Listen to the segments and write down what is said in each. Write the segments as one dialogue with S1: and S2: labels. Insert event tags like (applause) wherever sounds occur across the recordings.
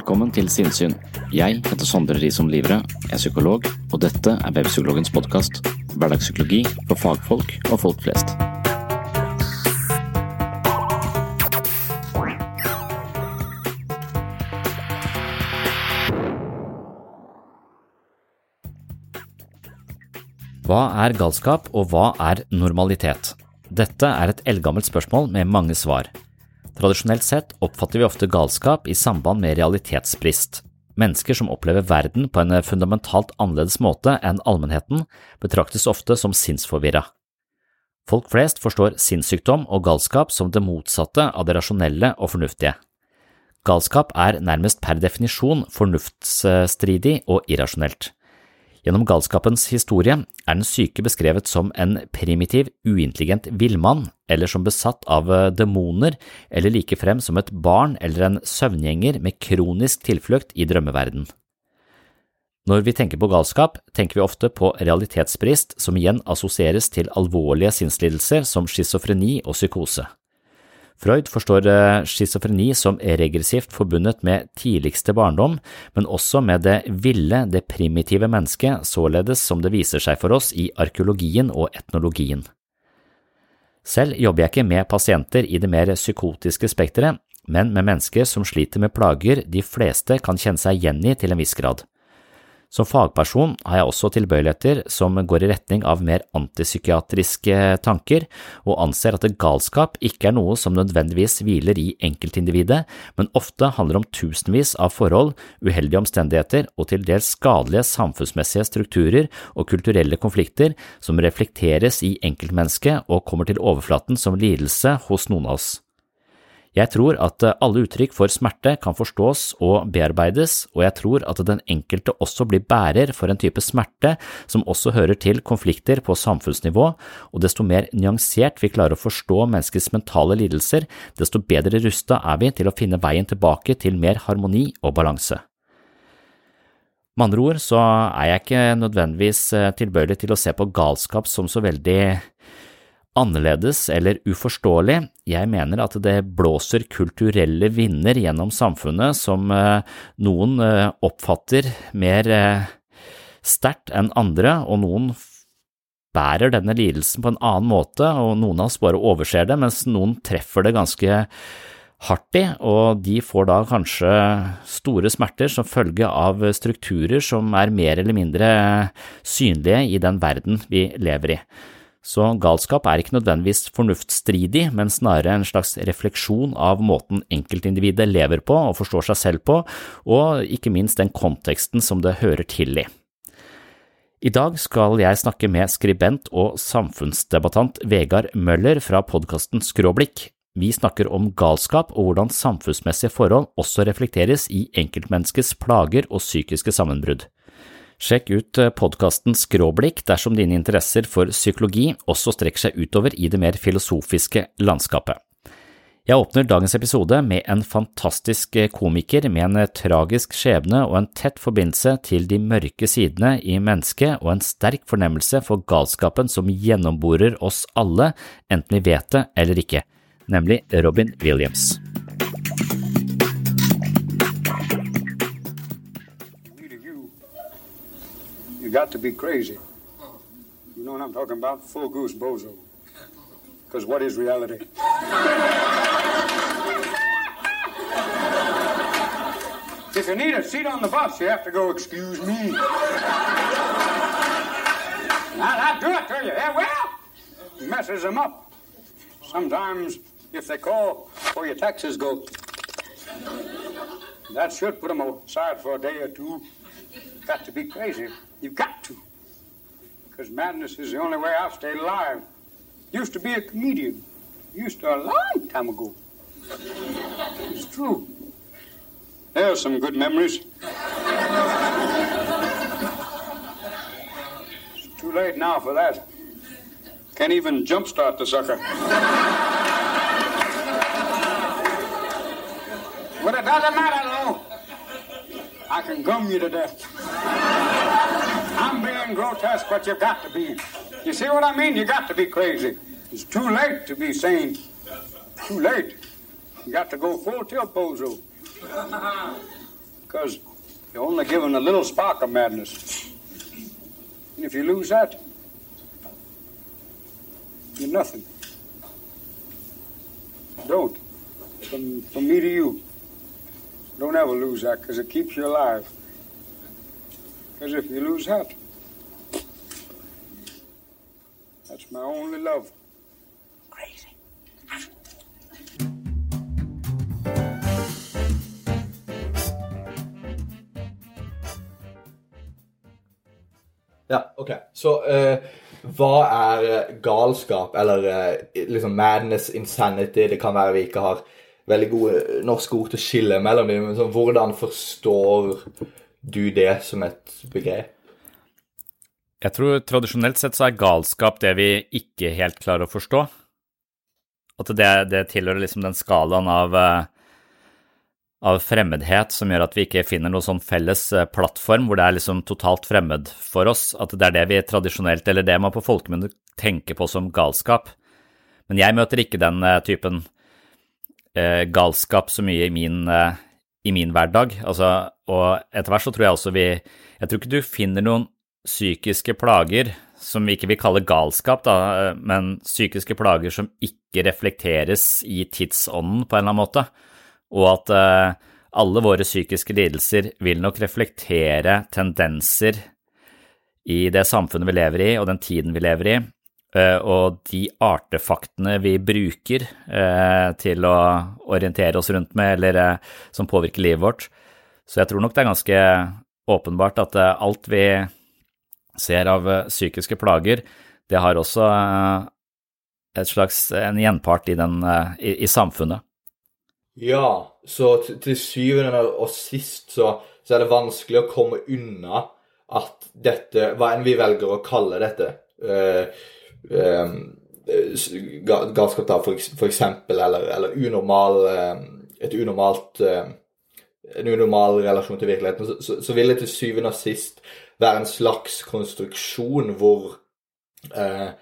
S1: Velkommen til Sinnsyn. Jeg heter Sondre Risom Livre, er psykolog, og dette er Webpsykologens podkast. Hverdagspsykologi for fagfolk og folk flest. Hva er galskap, og hva er normalitet? Dette er et eldgammelt spørsmål med mange svar. Tradisjonelt sett oppfatter vi ofte galskap i samband med realitetsbrist. Mennesker som opplever verden på en fundamentalt annerledes måte enn allmennheten, betraktes ofte som sinnsforvirra. Folk flest forstår sinnssykdom og galskap som det motsatte av det rasjonelle og fornuftige. Galskap er nærmest per definisjon fornuftsstridig og irrasjonelt. Gjennom galskapens historie er den syke beskrevet som en primitiv, uintelligent villmann, eller som besatt av demoner, eller like frem som et barn eller en søvngjenger med kronisk tilflukt i drømmeverden. Når vi tenker på galskap, tenker vi ofte på realitetsbrist, som igjen assosieres til alvorlige sinnslidelser som schizofreni og psykose. Freud forstår schizofreni som regressivt forbundet med tidligste barndom, men også med det ville, det primitive mennesket, således som det viser seg for oss i arkeologien og etnologien. Selv jobber jeg ikke med pasienter i det mer psykotiske spekteret, men med mennesker som sliter med plager de fleste kan kjenne seg igjen i til en viss grad. Som fagperson har jeg også tilbøyeligheter som går i retning av mer antipsykiatriske tanker, og anser at galskap ikke er noe som nødvendigvis hviler i enkeltindividet, men ofte handler om tusenvis av forhold, uheldige omstendigheter og til dels skadelige samfunnsmessige strukturer og kulturelle konflikter som reflekteres i enkeltmennesket og kommer til overflaten som lidelse hos noen av oss. Jeg tror at alle uttrykk for smerte kan forstås og bearbeides, og jeg tror at den enkelte også blir bærer for en type smerte som også hører til konflikter på samfunnsnivå, og desto mer nyansert vi klarer å forstå menneskets mentale lidelser, desto bedre rusta er vi til å finne veien tilbake til mer harmoni og balanse. Med andre ord så er jeg ikke nødvendigvis tilbøyelig til å se på galskap som så veldig annerledes eller uforståelig. Jeg mener at det blåser kulturelle vinder gjennom samfunnet som noen oppfatter mer sterkt enn andre, og noen bærer denne lidelsen på en annen måte, og noen av oss bare overser det, mens noen treffer det ganske hardt i, og de får da kanskje store smerter som følge av strukturer som er mer eller mindre synlige i den verden vi lever i. Så galskap er ikke nødvendigvis fornuftsstridig, men snarere en slags refleksjon av måten enkeltindividet lever på og forstår seg selv på, og ikke minst den konteksten som det hører til i. I dag skal jeg snakke med skribent og samfunnsdebattant Vegard Møller fra podkasten Skråblikk. Vi snakker om galskap og hvordan samfunnsmessige forhold også reflekteres i enkeltmenneskets plager og psykiske sammenbrudd. Sjekk ut podkasten Skråblikk dersom dine interesser for psykologi også strekker seg utover i det mer filosofiske landskapet. Jeg åpner dagens episode med en fantastisk komiker med en tragisk skjebne og en tett forbindelse til de mørke sidene i mennesket og en sterk fornemmelse for galskapen som gjennomborer oss alle, enten vi vet det eller ikke, nemlig Robin Williams.
S2: You got to be crazy. You know what I'm talking about? Full goose bozo. Because what is reality? if you need a seat on the bus, you have to go, excuse me. I'll do it to you. Yeah, well, messes them up. Sometimes, if they call for your taxes go, that should put them aside for a day or two. Got to be crazy. You've got to. Because madness is the only way I've stayed alive. Used to be a comedian. Used to a long time ago. It's true. There's some good memories. It's too late now for that. Can't even jumpstart the sucker. but it doesn't matter, though. I can gum you to death. I'm grotesque, but you've got to be. You see what I mean? You got to be crazy. It's too late to be sane. Too late. You got to go full tilt bozo. (laughs) Because you're only given a little spark of madness. And if you lose that, you're nothing. Don't. From, from me to you. Don't ever lose that because it keeps you alive. Because if you lose that, that's my only love. Crazy.
S3: Ja, ok. Så uh, hva er eh, galskap, eller uh, liksom madness, insanity? Det kan være vi ikke har veldig gode norske ord til å skille mellom dem, men så, hvordan forstår du det som et begrep?
S1: Jeg tror tradisjonelt sett så er galskap det vi ikke helt klarer å forstå. At det, det tilhører liksom den skalaen av, av fremmedhet som gjør at vi ikke finner noen sånn felles plattform hvor det er liksom totalt fremmed for oss. At det er det vi tradisjonelt, eller det man på folkemunne tenker på som galskap. Men jeg møter ikke den typen eh, galskap så mye i min, eh, i min hverdag. Altså, og etter hvert så tror jeg også vi Jeg tror ikke du finner noen psykiske plager som vi ikke vil kalle galskap, da, men psykiske plager som ikke reflekteres i tidsånden på en eller annen måte, og at eh, alle våre psykiske lidelser vil nok reflektere tendenser i det samfunnet vi lever i, og den tiden vi lever i, og de artefaktene vi bruker eh, til å orientere oss rundt med, eller eh, som påvirker livet vårt. Så jeg tror nok det er ganske åpenbart at eh, alt vi ser av psykiske plager, det har også et slags en gjenpart i, den, i, i samfunnet.
S3: Ja, så til, syvende og sist så, så, er det vanskelig å komme unna at dette, hva enn vi velger å kalle dette, øh, øh, galskap, da, for, for, eksempel, eller, eller unormal eh, Et unormalt eh, en unormal relasjon til virkeligheten, så, så, så, vil det til syvende og sist være en slags konstruksjon hvor eh,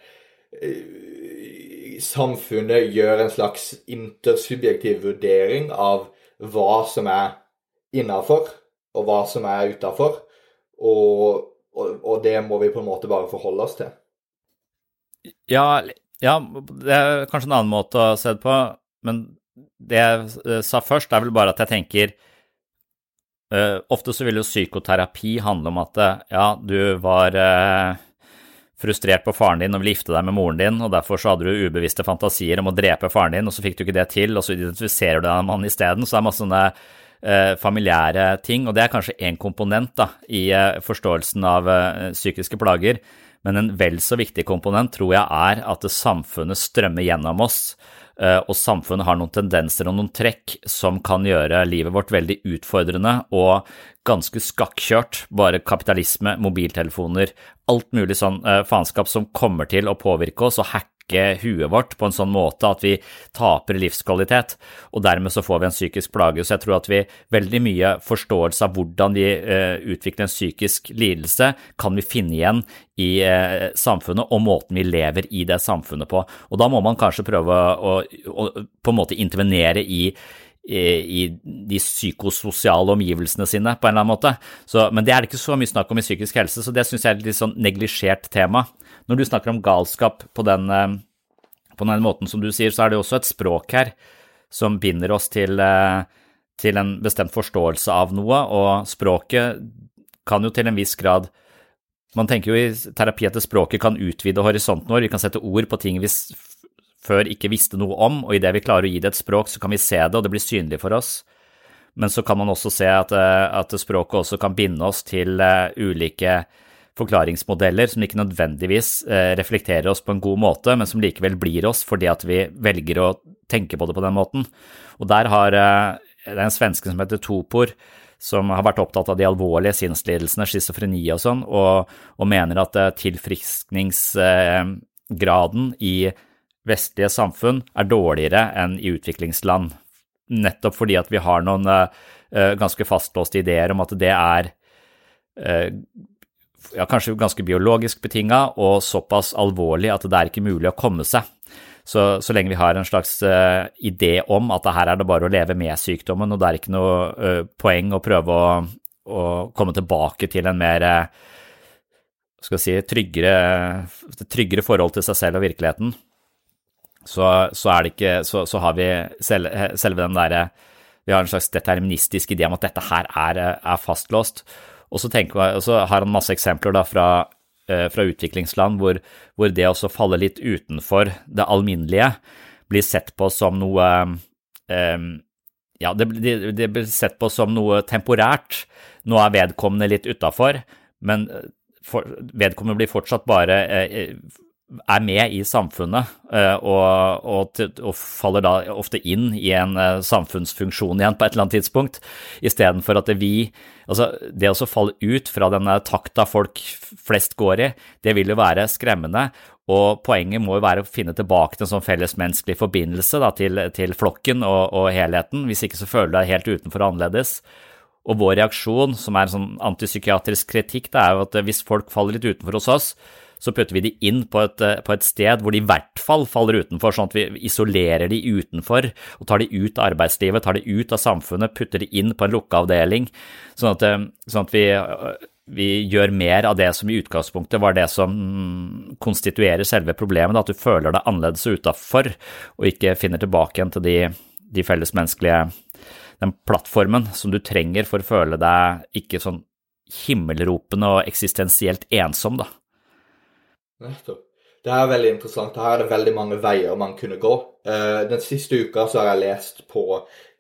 S3: samfunnet gjør en slags intersubjektiv vurdering av hva som er innafor, og hva som er utafor. Og, og, og, det må vi på en måte bare forholde oss til.
S1: Ja, ja, det er kanskje en annen måte å se det på, men det jeg sa først, er vel bare at jeg tenker uh, Ofte så vil jo psykoterapi handle om at ja, du var uh, frustrert på faren din og ville gifte deg med moren din, og derfor så hadde du ubevisste fantasier om å drepe faren din, og så fikk du ikke det til, og så identifiserer du deg med han isteden. Så det er masse sånne uh, familiære ting, og det er kanskje én komponent da, i forståelsen av psykiske plager. Men en vel så viktig komponent tror jeg er at samfunnet strømmer gjennom oss, og samfunnet har noen tendenser og noen trekk som kan gjøre livet vårt veldig utfordrende og ganske skakkjørt. Bare kapitalisme, mobiltelefoner, alt mulig sånn faenskap som kommer til å påvirke oss og hacke sjuke huet vårt på en sånn måte at vi taper livskvalitet, og dermed så får vi en psykisk plage. Så jeg tror at vi veldig mye forståelse av hvordan vi uh, utvikler en psykisk lidelse, kan vi finne igjen i uh, samfunnet og måten vi lever i det samfunnet på. Og da må man kanskje prøve å, å på en måte intervenere i i de psykososiale omgivelsene sine, på en eller annen måte. Så, men det er det ikke så mye snakk om i psykisk helse, så det syns jeg er et litt sånn neglisjert tema. Når du snakker om galskap på den, eh, på den måten som du sier, så er det også et språk her som binder oss til, eh, til en bestemt forståelse av noe, og språket kan jo til en viss grad man tenker jo i terapi at språket kan utvide horisonten vår, vi kan sette ord på ting vi før ikke visste noe om, og idet vi klarer å gi det et språk, så kan vi se det, og det blir synlig for oss. Men så kan man også se at, eh, at språket også kan binde oss til uh, ulike forklaringsmodeller som ikke nødvendigvis uh, reflekterer oss på en god måte, men som likevel blir oss fordi at vi velger å tenke på det på den måten. Og der har uh, det er en svenske som heter Topor, som har vært opptatt av de alvorlige sinnslidelsene, schizofreni og sånn, og, og, mener at tilfriskningsgraden i vestlige samfunn er dårligere enn i utviklingsland, nettopp fordi at vi har noen ganske fastlåste ideer om at det er ja, kanskje ganske biologisk betinga og såpass alvorlig at det er ikke mulig å komme seg. Så, så lenge vi har en slags uh, idé om at her er det bare å leve med sykdommen, og det er ikke noe poeng å prøve å, å, komme tilbake til en mer skal si, tryggere, tryggere forhold til seg selv og virkeligheten, så, så, det ikke Så, så har vi selv, selve den derre Vi har en slags deterministisk idé om at dette her er, er fastlåst. Og så, har han masse eksempler da fra, eh, fra utviklingsland hvor, hvor, det å falle litt utenfor det alminnelige blir sett på som noe um, Ja, det, det, det, blir sett på som noe temporært. Nå er vedkommende litt utafor, men for, vedkommende blir fortsatt bare eh, er med i samfunnet eh, og, og, og, faller da ofte inn i en eh, samfunnsfunksjon igjen på et eller annet tidspunkt, istedenfor at det vi Altså, det å falle ut fra denne takta folk flest går i, det vil jo være skremmende, og poenget må jo være å finne tilbake til en sånn fellesmenneskelig forbindelse da, til, til, flokken og, og, helheten, hvis ikke så føler du deg helt utenfor og annerledes. Og vår reaksjon, som er en sånn antipsykiatrisk kritikk, det er jo at hvis folk faller litt utenfor hos oss, så putter vi de inn på et, eh, på et, sted hvor de i hvert fall faller utenfor, sånn at vi isolerer de utenfor og tar de ut av arbeidslivet, tar de ut av samfunnet, putter de inn på en lukkeavdeling, sånn at, eh, sånn at vi, eh, vi, gjør mer av det som i utgangspunktet var det som konstituerer selve problemet, at du føler deg annerledes utafor og ikke finner tilbake igjen til de, de fellesmenneskelige den plattformen som du trenger for å føle deg ikke sånn himmelropende og eksistensielt ensom, da.
S3: Nettopp. Det er veldig interessant. Her er det veldig mange veier man kunne gå. Uh, den siste uka så har jeg lest på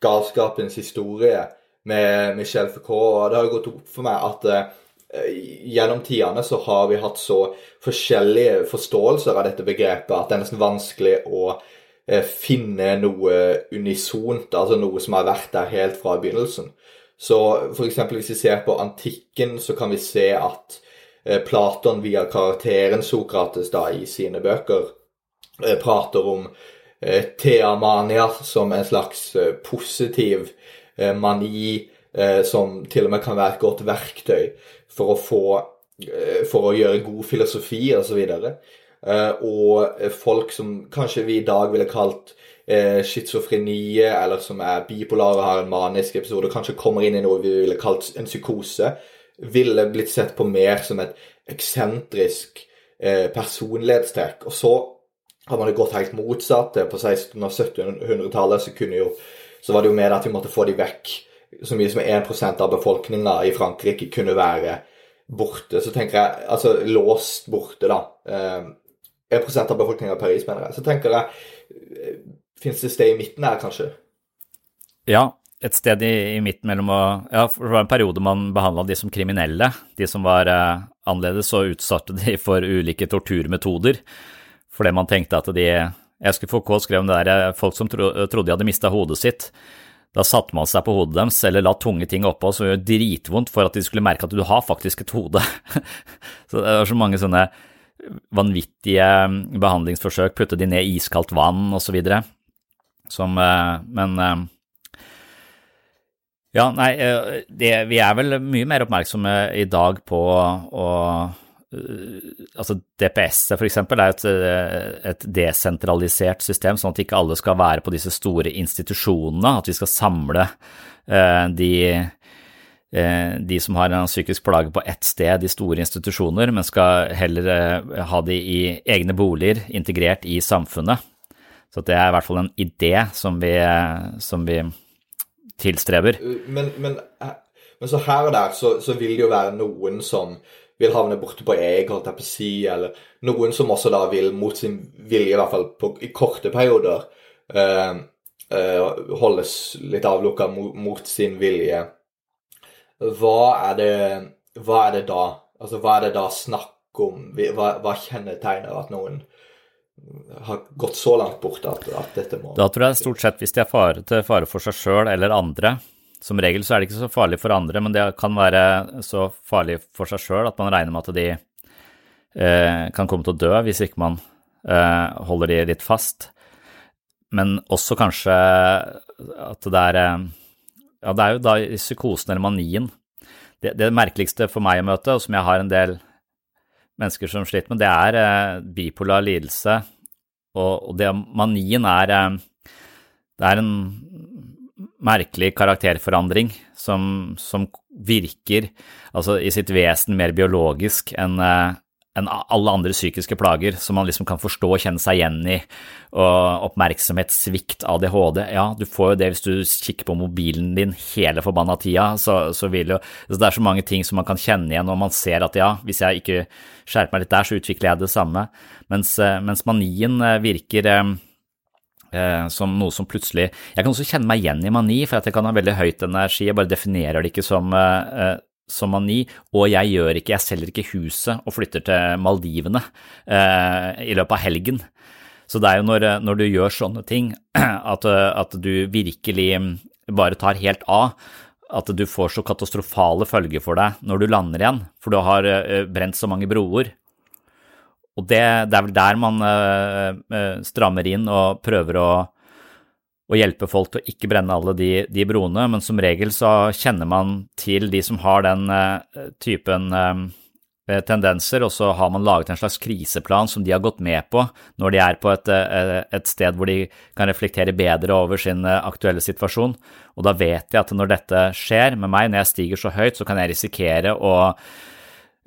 S3: Galskapens historie med Michel Foucault, og det har gått opp for meg at uh, gjennom tidene så har vi hatt så forskjellige forståelser av dette begrepet at det er nesten vanskelig å uh, finne noe unisont, altså noe som har vært der helt fra begynnelsen. Så f.eks. hvis vi ser på antikken, så kan vi se at Eh, Platon via karakteren Sokrates da i sine bøker eh, prater om Thea teamania som en slags positiv mani som til og med kan være et godt verktøy for å få for å gjøre god filosofi osv. Og, og folk som kanskje vi i dag ville kalt schizofrenie, eller som er bipolare, har en manisk episode, kanskje kommer inn i noe vi ville kalt en psykose, ville blitt sett på mer som et eksentrisk eh, personlighetstrekk. Og så har man jo gått helt motsatt. På 1600- og 1700-tallet så, så, var det jo mer at vi måtte få de vekk. Så mye som 1% av befolkninga i Frankrike kunne være borte. Så tenker jeg Altså låst borte, da. Eh, 1% av befolkninga i Paris, mener jeg. Så tenker jeg eh, Fins det sted i midten her, kanskje?
S1: Ja, et sted i, i, midten mellom å Ja, for det var en periode man behandla de som kriminelle. De som var eh, annerledes, og utsatte de for ulike torturmetoder. Fordi man tenkte at de Jeg husker Foucault skrev om det der folk som tro, trodde de hadde mista hodet sitt. Da satte man seg på hodet deres eller la tunge ting oppå som gjør dritvondt for at de skulle merke at du har faktisk et hode. (laughs) så det var så mange sånne vanvittige behandlingsforsøk, putte de ned iskaldt vann osv. Som Men ja, nei, det, vi er vel mye mer oppmerksomme i dag på å altså DPS-et f.eks. er et, et desentralisert system, sånn at ikke alle skal være på disse store institusjonene, at vi skal samle de Eh, de som har en psykisk plage på ett sted i store institusjoner, men skal heller eh, ha de i egne boliger, integrert i samfunnet. Så det er i hvert fall en idé som vi, som vi tilstreber.
S3: Men, men, men, så her og der så, så, vil det jo være noen som vil havne borte på egg, holdt jeg på å si, eller noen som også da vil mot sin vilje, i hvert fall på, i korte perioder, øh, øh, holdes litt avlukka mot, mot sin vilje hva er det, hva er det da Altså, hva er det da snakk om? Hva, hva kjennetegner at noen har gått så langt bort at, at, dette må
S1: Da tror jeg stort sett hvis de er fare til fare for seg sjøl eller andre. Som regel så er det ikke så farlig for andre, men det kan være så farlig for seg sjøl at man regner med at de eh, kan komme til å dø hvis ikke man eh, holder de litt fast. Men også kanskje at det er eh, ja, det er jo da psykosen eller manien. Det, det merkeligste for meg å møte, og som jeg har en del mennesker som sliter med, det er eh, bipolar lidelse. Og, og det manien er eh, Det er en merkelig karakterforandring som, som virker altså i sitt vesen mer biologisk enn eh, enn alle andre psykiske plager som man liksom kan forstå og kjenne seg igjen i. Og oppmerksomhetssvikt, ADHD, ja, du får jo det hvis du kikker på mobilen din hele forbanna tida, så, så vil jo så Det er så mange ting som man kan kjenne igjen, og man ser at ja, hvis jeg ikke skjerper meg litt der, så utvikler jeg det samme. Mens, eh, mens manien eh, virker eh, som noe som plutselig Jeg kan også kjenne meg igjen i mani, for jeg kan ha veldig høyt energi, jeg bare definerer det ikke som som mani, og jeg gjør ikke, jeg selger ikke huset og flytter til Maldivene eh, i løpet av helgen. Så det er jo når, når du gjør sånne ting (clears throat) at, at, du virkelig bare tar helt av, at du får så katastrofale følger for deg når du lander igjen, for du har eh, brent så mange broer. Og det, det er vel der man eh, eh strammer inn og prøver å å hjelpe folk til å ikke brenne alle de, de, broene, men som regel så kjenner man til de som har den eh, typen eh, tendenser, og så har man laget en slags kriseplan som de har gått med på når de er på et, uh, et sted hvor de kan reflektere bedre over sin aktuelle situasjon. Og da vet de at når dette skjer med meg, når jeg stiger så høyt, så kan jeg risikere å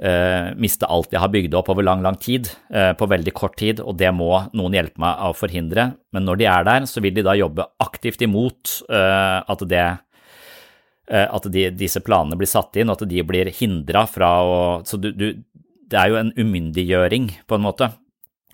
S1: uh, miste alt jeg har bygd opp over lang, lang tid, eh, på veldig kort tid, og det må noen hjelpe meg å forhindre. Men når de er der, så vil de da jobbe aktivt imot eh, at det at de, disse planene blir satt inn, og at de blir hindra fra å Så du, du, det er jo en umyndiggjøring, på en måte.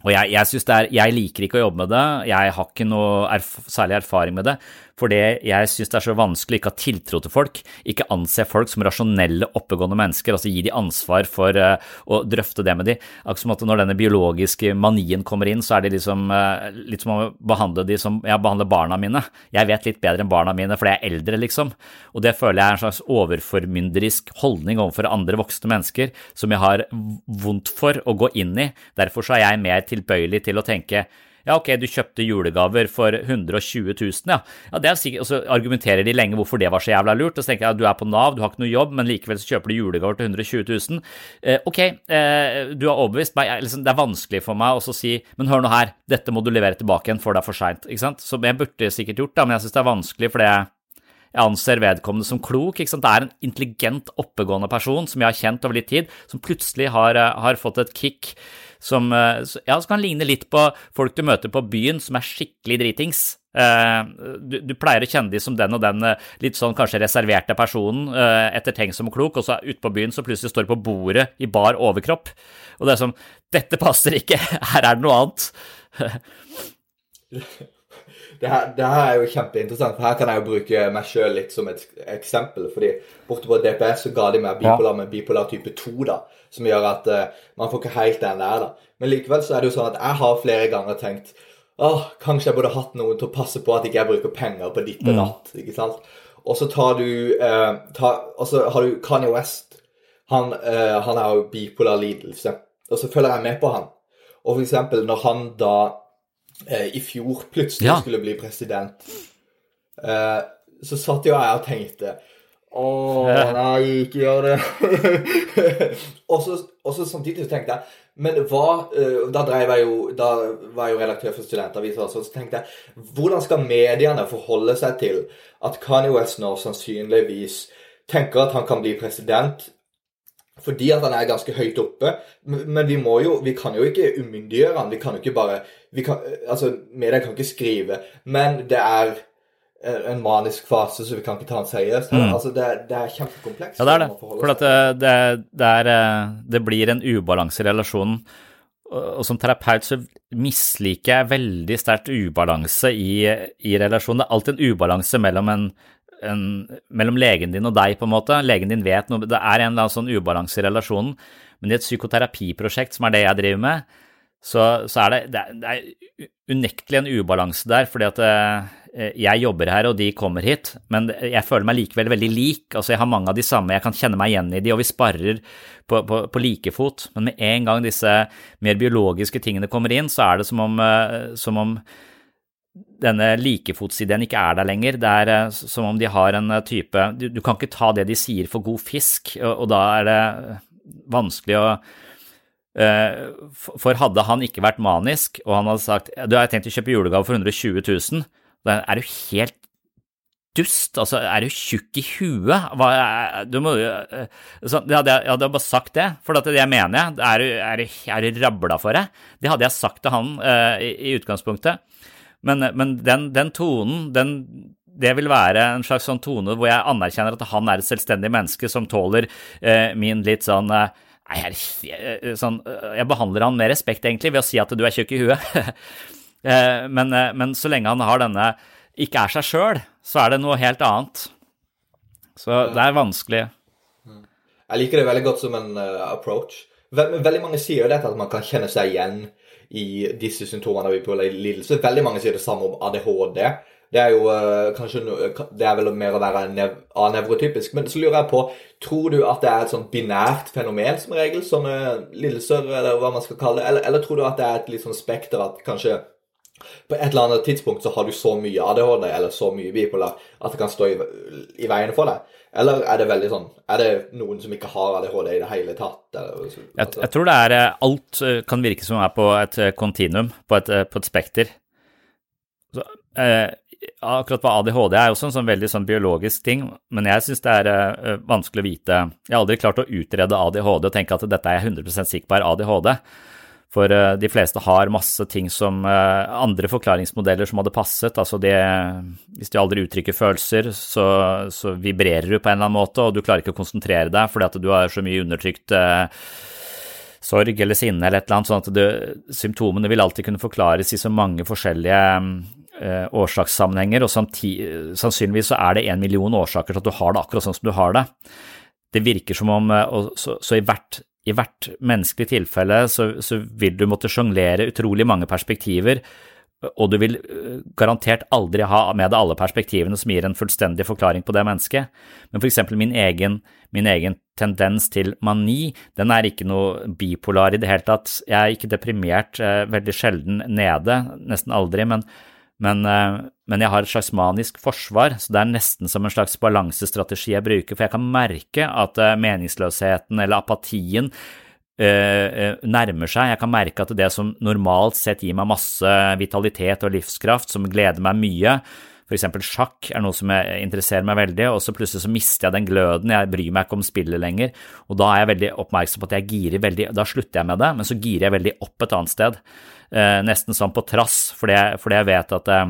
S1: Og jeg, jeg, er, jeg, liker ikke å jobbe med det, jeg har ikke noe erf særlig erfaring med det, fordi jeg synes det er så vanskelig ikke ha tiltro til folk, ikke anse folk som rasjonelle, oppegående mennesker, altså gi de ansvar for uh, å drøfte det med de. Akkurat som at når denne biologiske manien kommer inn, så er det liksom uh, litt som å behandle de som jeg behandler barna mine. Jeg vet litt bedre enn barna mine fordi jeg er eldre, liksom. Og det føler jeg er en slags overformynderisk holdning overfor andre voksne mennesker som jeg har vondt for å gå inn i. Derfor så er jeg mer tilbøyelig til å tenke ja, ok, du kjøpte julegaver for 120 000, ja. ja det er sikkert, og så argumenterer de lenge hvorfor det var så jævla lurt. Og så tenker jeg at du er på Nav, du har ikke noe jobb, men likevel så kjøper du julegaver til 120 000. Eh, ok, eh, du har overbevist meg. Liksom, det er vanskelig for meg å si men hør nå her, dette må du levere tilbake igjen, for det er for seint. Så jeg burde sikkert gjort det, men jeg syns det er vanskelig fordi jeg jeg anser vedkommende som klok. Det er en intelligent, oppegående person som jeg har kjent over litt tid, som plutselig har, eh, har fått et kick som, eh, ja, som kan ligne litt på folk du møter på byen som er skikkelig dritings. Eh, du, du, pleier å kjenne de som den og den litt sånn kanskje reserverte personen, ettertenksom og klok, og så ute på byen så plutselig står du på bordet i bar overkropp. Og det er sånn Dette passer ikke, (laughs) her er det noe annet. (laughs)
S3: det her, det her, er jo kjempeinteressant, for her kan jeg jo bruke meg sjøl litt som et eksempel. fordi borte på DPS så ga de meg bipolar med bipolar type 2, da, som gjør at uh, man får ikke helt den der. da. Men likevel så er det jo sånn at jeg har flere ganger tenkt åh, kanskje jeg burde hatt noen til å passe på at ikke jeg bruker penger på ditt og mm. ikke sant? Og så tar du uh, tar, Og så har du Kanye West. Han, uh, han har jo bipolar lidelse. og så følger jeg med på han. Og for eksempel når han da eh, i fjor plutselig
S1: Ja.
S3: skulle bli president, eh, så satt jo jeg og tenkte Å, (laughs) nei, ikke gjør det. (laughs) og, så, og så samtidig så tenkte jeg Men hva eh, Da drev jeg jo Da var jeg jo redaktør for Studentavisa, så så tenkte jeg Hvordan skal mediene forholde seg til at Kanye West nå sannsynligvis tenker at han kan bli president fordi at han er ganske høyt oppe. Men vi må jo, vi kan jo ikke umyndiggjøre han. Vi kan jo ikke bare vi kan, Altså, media kan ikke skrive. Men det er eh, en manisk fase, så vi kan ikke ta han seriøst. Altså, det, det er kjempekomplekst.
S1: Mm. Ja, det er det. For det, det, det, er, eh, det blir en ubalanse i relasjonen. Og som terapeut så misliker jeg veldig sterkt ubalanse i, i relasjonen. Det er alltid en ubalanse mellom, en, en, mellom legen din og deg, på en måte. Legen din vet noe, det er en eller annen sånn ubalanse i relasjonen. Men i et psykoterapiprosjekt, som er det jeg driver med, så, så er det, det, er, det er unektelig en ubalanse der, fordi at eh, jeg jobber her, og de kommer hit, men jeg føler meg likevel veldig lik. Altså, jeg har mange av de samme, jeg kan kjenne meg igjen i de, og vi sparrer på, på, på like fot. Men med en gang disse mer biologiske tingene kommer inn, så er det som om, eh, som om denne likefotsideen ikke er der lenger. Det er eh, som om de har en eh, type Du, du kan ikke ta det de sier for god fisk, og, og da er det vanskelig å Eh, For hadde han ikke vært manisk, og han hadde sagt du har tenkt å kjøpe julegave for 120 000, da er du helt dust, altså er du tjukk i huet? Hva, du må jo eh, så, det hadde jeg, jeg hadde bare sagt det, for det mener jeg. Er du, er er du rabla for det? Det hadde jeg sagt til han uh, i, i utgangspunktet. Men, men den, den tonen, den, det vil være en slags sånn tone hvor jeg anerkjenner at han er et selvstendig menneske som tåler eh, min litt sånn eh, jeg, jeg, sånn, eh, jeg behandler han med respekt, egentlig, ved å si at du er tjukk i huet. (laughs) Eh, men, eh, men så lenge han har denne ikke er seg sjøl, så er det noe helt annet. Så det er vanskelig.
S3: Jeg liker det veldig godt som en eh, approach. Vel- Veldig mange sier jo dette at man kan kjenne seg igjen i disse symptomene av bipolar lidelse. Veldig mange sier det samme om ADHD. Det er jo eh, kanskje det er vel mer å være nev anevrotypisk. Men så lurer jeg på, tror du at det er et sånn binært fenomen som regel, sånne lidelser, eller hva man skal kalle det? Eller, eller tror du at det er et litt sånn spekter at kanskje på et eller annet tidspunkt så har du så mye ADHD eller så mye bipolar at det kan stå i, i veien for deg? Eller er det veldig sånn Er det noen som ikke har ADHD i det hele tatt? Eller, altså?
S1: Jeg, jeg tror det er eh, Alt eh, kan virke som er på et eh, kontinuum, på et, på et spekter. Så, eh, akkurat på ADHD er er også en sånn veldig sånn biologisk ting, men jeg syns det er eh, vanskelig å vite Jeg har aldri klart å utrede ADHD og tenke at dette er jeg 100 sikker på er ADHD. For eh, de fleste har masse ting som eh, andre forklaringsmodeller som hadde passet. Altså de, hvis de aldri uttrykker følelser, så, så vibrerer du på en eller annen måte, og du klarer ikke å konsentrere deg fordi at du har så mye undertrykt eh, sorg eller sinne eller et eller annet, sånn at du, symptomene vil alltid kunne forklares i så mange forskjellige årsakssammenhenger, og samti, sannsynligvis så er det en million årsaker til at du har det akkurat sånn som du har det. Det virker som om, så, så i hvert i hvert menneskelig tilfelle så, så vil du måtte sjonglere utrolig mange perspektiver, og du vil øh, garantert aldri ha med deg alle perspektivene som gir en fullstendig forklaring på det mennesket. Men for eksempel min egen, min egen tendens til mani, den er ikke noe bipolar i det hele tatt. Jeg er ikke deprimert, eh, veldig sjelden nede, nesten aldri, men, men, eh, men jeg har et slags manisk forsvar, så det er nesten som en slags balansestrategi jeg bruker, for jeg kan merke at eh, meningsløsheten eller apatien øh, nærmer seg. Jeg kan merke at det som normalt sett gir meg masse vitalitet og livskraft, som gleder meg mye, f.eks. sjakk er noe som jeg interesserer meg veldig, og så plutselig så mister jeg den gløden, jeg bryr meg ikke om spillet lenger, og da er jeg veldig oppmerksom på at jeg girer veldig, da slutter jeg med det, men så girer jeg veldig opp et annet sted, eh, nesten sånn på trass, fordi jeg, fordi jeg vet at eh,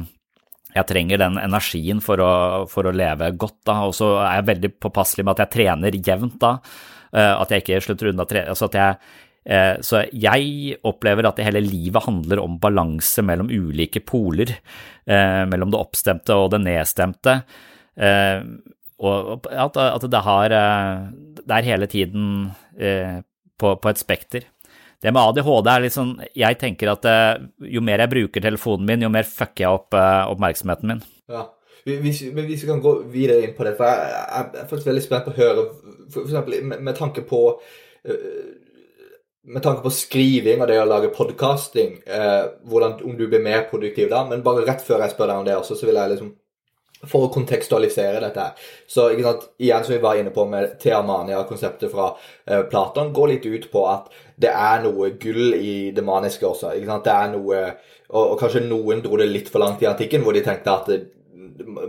S1: jeg trenger den energien for å, for å leve godt da, og så er jeg veldig påpasselig med at jeg trener jevnt da, eh, at jeg ikke slutter unna tre, altså at jeg så jeg opplever at det hele livet handler om balanse mellom ulike poler, eh, mellom det oppstemte og det nedstemte, eh, og at, det har eh, Det er hele tiden eh, på, et spekter. Det med ADHD er litt sånn Jeg tenker at eh, jo mer jeg bruker telefonen min, jo mer fucker jeg opp eh, oppmerksomheten min.
S3: Ja. Hvis, men hvis vi kan gå videre inn på det, for jeg, jeg, jeg er faktisk veldig spent på å høre, for eksempel med, med tanke på øh, med tanke på skriving og det å lage podkasting, eh, om du blir mer produktiv da. Men bare rett før jeg spør deg om det også, så vil jeg liksom for å kontekstualisere dette her. Så ikke sant, igjen som vi var inne på med Theamania-konseptet fra eh, Platon, går litt ut på at det er noe gull i det maniske også. ikke sant, det er noe, og, og kanskje noen dro det litt for langt i antikken, hvor de tenkte at det,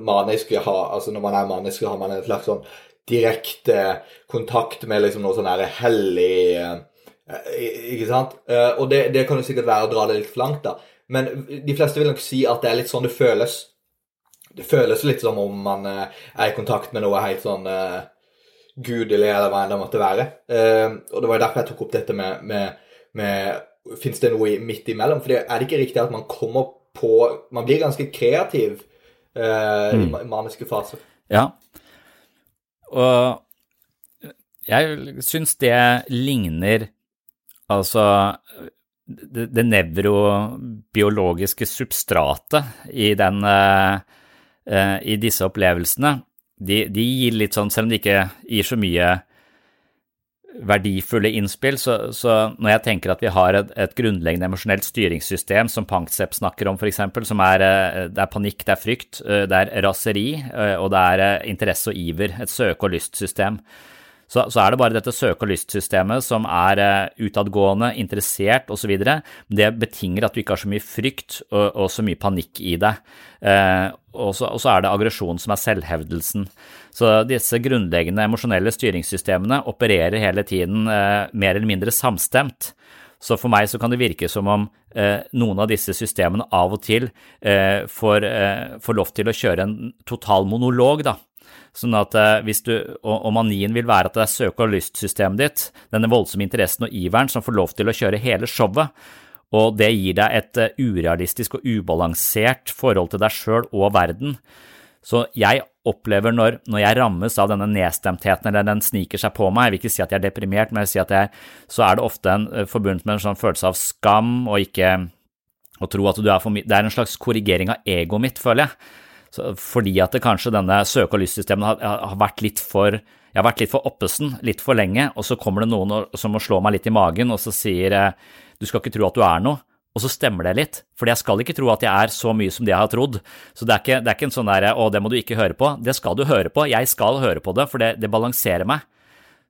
S3: maniske har, altså når man er manisk, har man en slags sånn direkte kontakt med liksom noe sånn hellig eh, Ikke sant? Eh, og det, det kan jo sikkert være å dra det litt for langt, da. Men de fleste vil nok si at det er litt sånn det føles. Det føles litt som om man eh, er i kontakt med noe helt sånn uh, gudelig, eller hva enn det måtte være. Uh, og det var jo derfor jeg tok opp dette med, med, med Fins det noe midt imellom? For er det ikke riktig at man kommer på Man blir ganske kreativ uh, mm. i maniske faser?
S1: Ja. Og jeg syns det ligner Altså det, det nevrobiologiske substratet i den uh, Eh, i disse opplevelsene, de, de, gir litt sånn, selv om de ikke gir så mye verdifulle innspill, så, så når jeg tenker at vi har et, et grunnleggende emosjonelt styringssystem, som Panksepp snakker om f.eks., som er, eh, det er panikk, det er frykt, eh, det er raseri, og det er interesse og iver, et søke- og lystsystem, så, så, er det bare dette søke- og lystsystemet som er uh, utadgående, interessert osv. Det betinger at du ikke har så mye frykt og, og så mye panikk i deg. Eh, og så er det aggresjon som er selvhevdelsen. Så disse grunnleggende emosjonelle styringssystemene opererer hele tiden eh, mer eller mindre samstemt. Så for meg så kan det virke som om eh, noen av disse systemene av og til eh, får, eh, får, lov til å kjøre en total monolog, da. Sånn at eh, hvis du, og, manien vil være at det er søke- og lystsystemet ditt, denne voldsomme interessen og iveren som får lov til å kjøre hele showet, og det gir deg et uh, urealistisk og ubalansert forhold til deg sjøl og verden. Så jeg opplever når, når, jeg rammes av denne nedstemtheten, eller den sniker seg på meg, jeg vil ikke si at jeg er deprimert, men jeg vil si at jeg, så er det ofte en, uh, forbundet med en sånn følelse av skam og ikke å tro at du er for mye Det er en slags korrigering av egoet mitt, føler jeg. Så, fordi at det kanskje denne søke- og lystsystemet har, har, vært litt for jeg har vært litt for oppesen litt for lenge, og så kommer det noen som må slå meg litt i magen, og så sier du skal ikke tro at du er noe, og så stemmer det litt, for jeg skal ikke tro at jeg er så mye som det jeg har trodd. Så det er ikke, det er ikke en sånn derre å, det må du ikke høre på. Det skal du høre på, jeg skal høre på det, for det, det balanserer meg.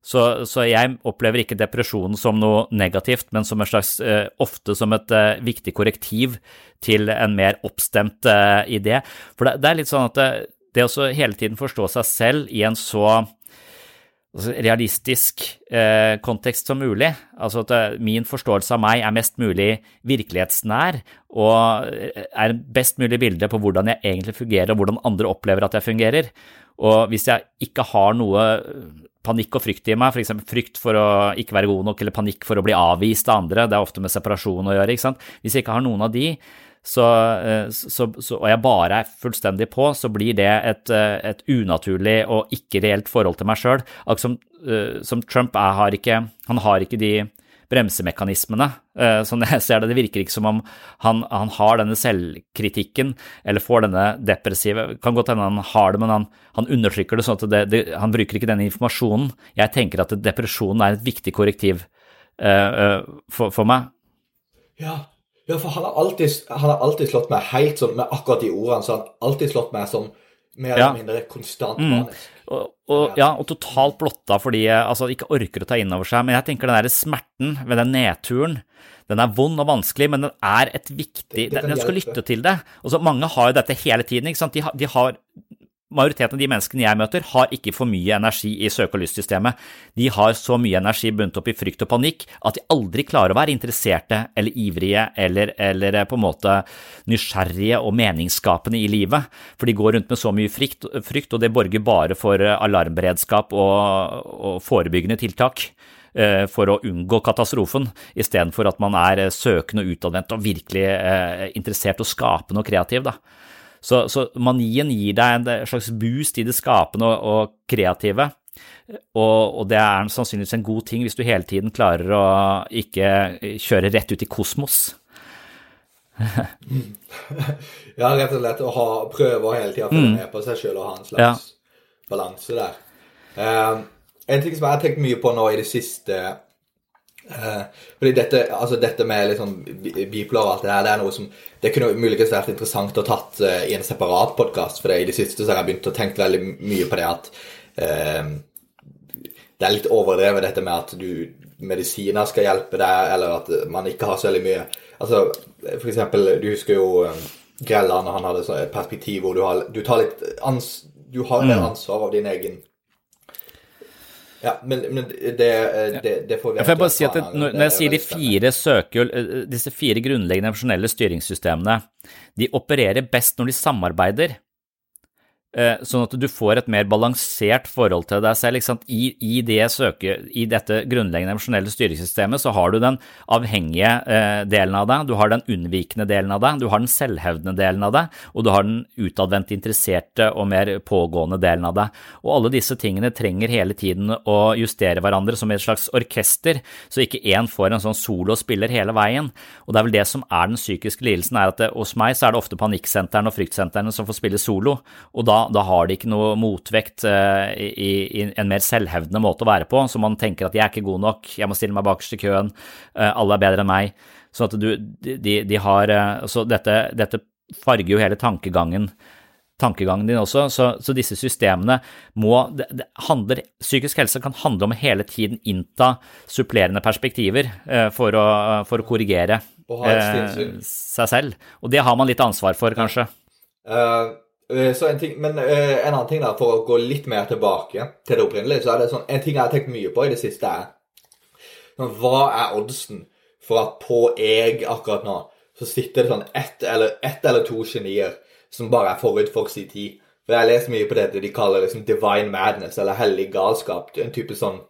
S1: Så, så, jeg opplever ikke depresjonen som noe negativt, men som en slags, uh, ofte som et uh, viktig korrektiv til en mer oppstemt uh, idé. For det, det, er litt sånn at det, det å hele tiden forstå seg selv i en så altså, realistisk kontekst som mulig, altså at min forståelse av meg er mest mulig virkelighetsnær og er best mulig bilde på hvordan jeg egentlig fungerer og hvordan andre opplever at jeg fungerer. Og hvis jeg ikke har noe panikk og frykt i meg, f.eks. frykt for å ikke være god nok eller panikk for å bli avvist av andre, det er ofte med separasjon å gjøre, ikke sant. Hvis jeg ikke har noen av de, så, eh, så, så, og jeg bare er fullstendig på, så blir det et, eh, et unaturlig og ikke reelt forhold til meg sjøl. Som, eh, som Trump er, har ikke, han har ikke de bremsemekanismene. Sånn jeg ser det, det virker ikke som om han, han, har denne selvkritikken eller får denne depressive Kan godt hende han har det, men han, han undertrykker det sånn at det, det, han bruker ikke denne informasjonen. Jeg tenker at depresjonen er et viktig korrektiv uh, for, for, meg.
S3: Ja, ja for han har, alltid, han har, alltid, slått meg helt sånn med akkurat de ordene, så han har alltid slått meg som mer eller mindre konstant mm. manisk.
S1: Mm. Og, og, ja, og totalt blotta fordi jeg altså, ikke orker å ta inn over seg. Men jeg tenker den der smerten ved den nedturen, den er vond og vanskelig, men den er et viktig det, det Den skal lytte til det. Og så Mange har jo dette hele tiden. ikke sant? De har, de har majoriteten av de menneskene jeg møter, har ikke for mye energi i søke- og lystsystemet. De har så mye energi bundet opp i frykt og panikk at de aldri klarer å være interesserte eller ivrige eller, eller eh, på en måte nysgjerrige og meningsskapende i livet. For de går rundt med så mye frykt, frykt og det borger bare for eh, alarmberedskap og, og forebyggende tiltak eh, for å unngå katastrofen, istedenfor at man er søkende og utadvendt og virkelig interessert og skapende og kreativ. da. Så, så, manien gir deg en slags boost i det skapende og, og kreative. Og, og, det er sannsynligvis en god ting hvis du hele tiden klarer å ikke kjøre rett ut i kosmos. (laughs)
S3: ja, rett og slett å ha, prøve å hele tida følge mm. med på seg sjøl og ha en slags ja. balanse der. Um, en ting som jeg har tenkt mye på nå i det siste Eh, fordi dette, altså dette med liksom bipolar og alt det her, det er noe som Det kunne muligens vært interessant å tatt uh, i en separat podkast, for det, i det siste så har jeg begynt å tenke veldig mye på det at uh, det er litt overdrevet dette med at du medisiner skal hjelpe deg, eller at man ikke har så veldig mye Altså, for eksempel, du husker jo um, Grella når han hadde et perspektiv hvor du har, du tar litt ans, du har mer mm. ansvar av din egen ja, men, men det, det, det, får vi
S1: Jeg bare si at det, Når jeg sier de fire søker, eh, disse fire grunnleggende emosjonelle styringssystemene, de opererer best når de samarbeider. Eh, sånn at du får et mer balansert forhold til deg selv. I, i, det søke, I dette grunnleggende emosjonelle styringssystemet så har du den avhengige eh, delen av deg, du har den unnvikende delen av deg, du har den selvhevdende delen av deg, og du har den utadvendt interesserte og mer pågående delen av deg. Og alle disse tingene trenger hele tiden å justere hverandre som et slags orkester, så ikke én får en sånn solo og spiller hele veien. Og det er vel det som er den psykiske lidelsen, er at det, hos meg så er det ofte panikksentrene og fryktsentrene som får spille solo. og da da, har de ikke noe motvekt uh, i, i, en mer selvhevdende måte å være på, så man tenker at jeg er ikke god nok, jeg må stille meg bakerst i køen, uh, alle er bedre enn meg. Så at du, de, de har uh, Så dette, dette, farger jo hele tankegangen tankegangen din også, så, så disse systemene må det, det handler, Psykisk helse kan handle om å hele tiden innta supplerende perspektiver for, å, for å korrigere seg selv. Og det har man litt ansvar for, kanskje.
S3: Uh, Eh, så en ting, Men uh, en annen ting, da, for å gå litt mer tilbake til det opprinnelige, så er det sånn En ting jeg har tenkt mye på i det siste, er Hva er oddsen for at på jeg akkurat nå så sitter det sånn ett eller, ett eller to genier som bare er forut for sin tid? For Jeg lest mye på det de kaller liksom divine madness, eller hellig galskap. En type sånn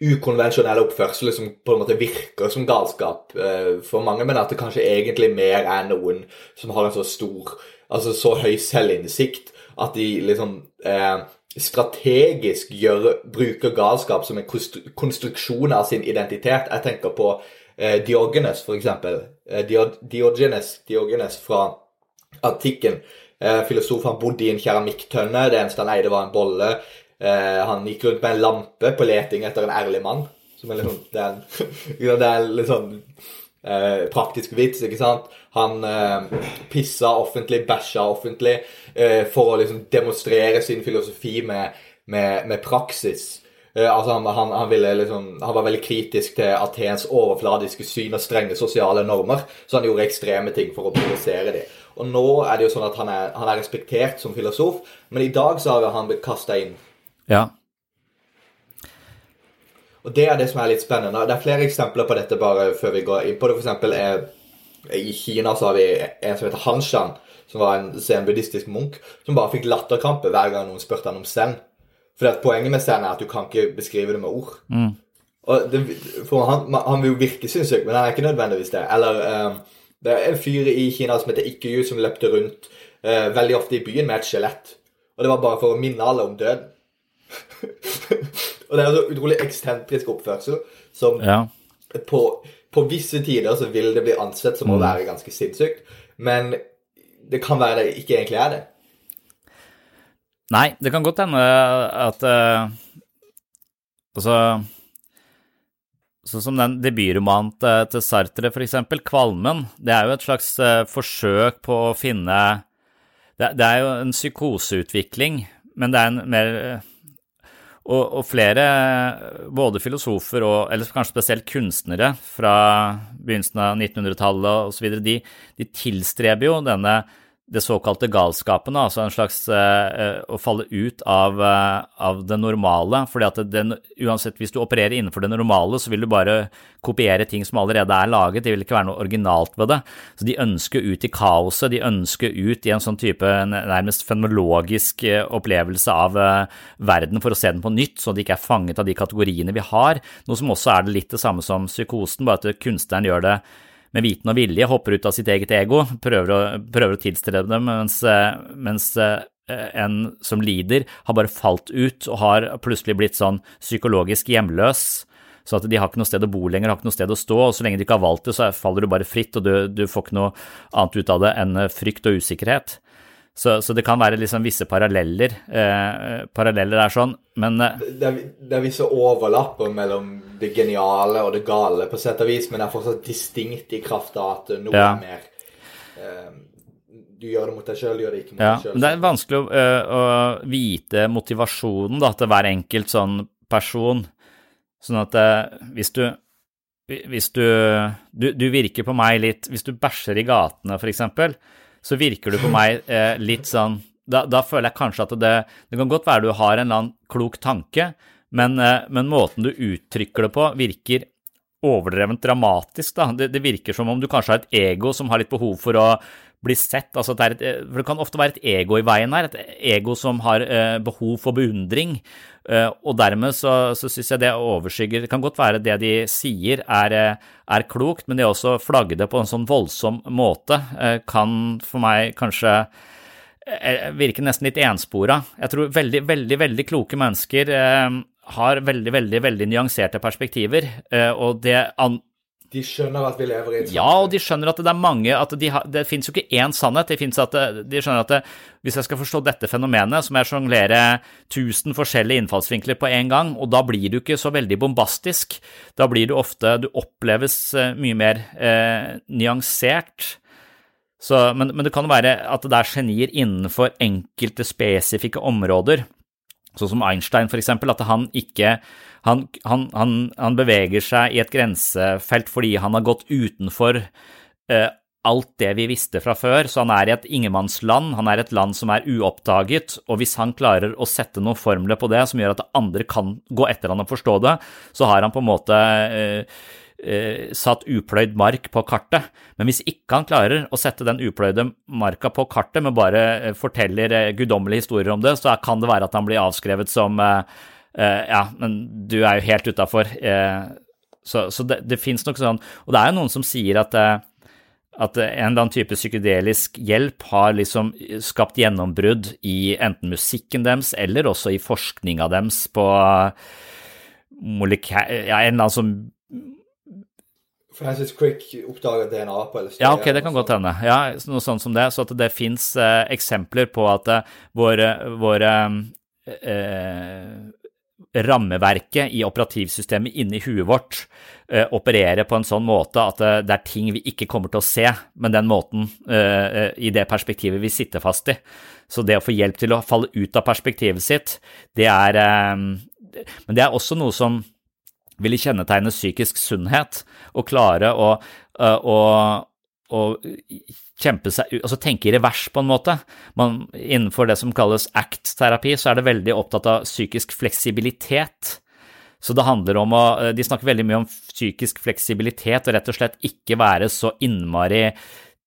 S3: ukonvensjonell oppførsel som på en måte virker som galskap uh, for mange, men at det kanskje egentlig mer er noen som har en så stor altså så høy selvinnsikt at de liksom eh, strategisk gjør, bruker galskap som en konstruksjon av sin identitet. Jeg tenker på eh, Diogenes, for Eh, Diogenes, Diogenes fra antikken. Eh, filosof. Han bodde i en keramikktønne. Det eneste han eide, var en bolle. Eh, han gikk rundt med en lampe på leting etter en ærlig mann. Som er liksom, det er, (laughs) det er litt sånn eh, praktisk vits, ikke sant? Han eh, pissa offentlig, bæsja offentlig, eh, for å liksom demonstrere sin filosofi med, med, med praksis. Eh, altså han, han, han, liksom, han, var veldig kritisk til Atens overfladiske syn og strenge sosiale normer, så han gjorde ekstreme ting for å provosere dem. Og nå er det jo sånn at han er, han er respektert som filosof, men i dag så har han blitt kasta inn.
S1: Ja.
S3: Og det er det som er litt spennende. Det er flere eksempler på dette bare før vi går inn på det. For eksempel er, I Kina så har vi en som heter Hanshan, som var en zen-buddhistisk munk, som bare fikk latterkrampe hver gang noen spurte han om zen. For poenget med zen er at du kan ikke beskrive det med ord.
S1: Mm.
S3: Det, for han, han, vil jo virke sinnssyk, men han er ikke nødvendigvis det. Eller um, det er en fyr i Kina som heter Ikkeyu, som løpte rundt uh, veldig ofte i byen med et skjelett. Og det var bare for å minne alle om døden. (laughs) Og det er så utrolig eksentrisk oppførsel som
S1: ja.
S3: på, på, visse tider så vil det bli ansett som å mm. være ganske sinnssykt, men det kan være det ikke egentlig er det.
S1: Nei, det kan godt hende at uh, Altså Sånn som den debutromanen til Sartre, for eksempel, 'Kvalmen', det er jo et slags uh, forsøk på å finne det, det, er jo en psykoseutvikling, men det er en mer og, og, flere, både filosofer og eller kanskje spesielt kunstnere fra begynnelsen av 1900-tallet osv., de, de tilstreber jo denne det såkalte galskapen, altså en slags uh, å falle ut av, uh, av det normale. fordi at den, uansett, hvis du opererer innenfor det normale, så vil du bare kopiere ting som allerede er laget. Det vil ikke være noe originalt ved det. Så de ønsker ut i kaoset, de ønsker ut i en sånn type nærmest fenomenologisk uh, opplevelse av verden for å se den på nytt, så de ikke er fanget av de kategoriene vi har. Noe som også er det litt det samme som psykosen, bare at kunstneren gjør det med viten og vilje hopper ut av sitt eget ego, prøver å, prøver å tilstrebe dem, mens, eh, mens eh, en som lider, har bare falt ut og har plutselig blitt sånn psykologisk hjemløs. Så at de har ikke noe sted å bo lenger, har ikke noe sted å stå, og så lenge de ikke har valgt det, så faller du bare fritt, og du, du får ikke noe annet ut av det enn frykt og usikkerhet. Så, så det kan være liksom visse paralleller. Eh, paralleller er sånn, men
S3: eh, det, er, det er visse overlapper mellom det geniale og det gale, på sett og vis, men det er fortsatt distinkt i kraft av at noe
S1: Ja.
S3: er mer eh, Du gjør det mot deg sjøl, gjør det ikke mot
S1: Ja,
S3: deg sjøl.
S1: det er vanskelig å, øh, å vite motivasjonen da, til hver enkelt sånn person. Sånn at øh, hvis du hvis du, du Du virker på meg litt Hvis du bæsjer i gatene, for eksempel, så virker du på meg eh, litt sånn da, da føler jeg kanskje at det Det kan godt være du har en eller annen klok tanke, men, eh, men måten du uttrykker det på, virker overdrevent dramatisk. Da. Det, det virker som om du kanskje har et ego som har litt behov for å bli sett. Altså, det, et, for det kan ofte være et ego i veien her, et ego som har eh, behov for beundring. Eh, og dermed så, så syns jeg det overskygger Det kan godt være det de sier er, eh, er klokt, men det også flagge det på en sånn voldsom måte eh, kan for meg kanskje eh, virke nesten litt enspora. Jeg tror veldig, veldig, veldig kloke mennesker eh, har veldig, veldig, veldig nyanserte perspektiver, eh, og det an
S3: De skjønner at vi lever i et
S1: ja, og de skjønner at det er mange at de har, Det fins jo ikke én sannhet. Det at det, de skjønner at det, hvis jeg skal forstå dette fenomenet, så må jeg sjonglere 1000 forskjellige innfallsvinkler på en gang, og da blir du ikke så veldig bombastisk. Da blir du ofte Du oppleves eh, mye mer eh, nyansert. Så, men, men det kan være at det er genier innenfor enkelte spesifikke områder. Sånn som Einstein, eksempel, at han ikke han, han, han, han beveger seg i et grensefelt fordi han har gått utenfor eh, alt det vi visste fra før, så han er i et ingenmannsland, han er et land som er uoppdaget, og hvis han klarer å sette noen formler på det som gjør at andre kan gå etter han og forstå det, så har han på en måte eh, satt upløyd mark på kartet. Men hvis ikke han klarer å sette den upløyde marka på kartet, men bare eh, forteller eh, guddommelige historier om det, så kan det være at han blir avskrevet som eh, eh, Ja, men du er jo helt utafor. Eh, så, så det, det fins nok sånn Og det er jo noen som sier at eh, at en eller annen type psykedelisk hjelp har liksom skapt gjennombrudd i enten musikken deres eller også i forskninga deres på. Ja, en eller annen som
S3: Francis Crick oppdaga DNA på LSD.
S1: Ja, ok, det kan godt hende. Ja, noe sånt som det. Så at det fins eh, eksempler på at eh, våre, våre eh, rammeverket i operativsystemet inni huet vårt eh, opererer på en sånn måte at det, det er ting vi ikke kommer til å se, men den måten, eh, i det perspektivet vi sitter fast i. Så det å få hjelp til å falle ut av perspektivet sitt, det er Men det er også noe som ville kjennetegne psykisk sunnhet, å klare å, eh, å, å kjempe seg altså tenke i revers på en måte. Man, innenfor det som kalles ACT-terapi, så er det veldig opptatt av psykisk fleksibilitet. Så det handler om å De snakker veldig mye om psykisk fleksibilitet og rett og slett ikke være så innmari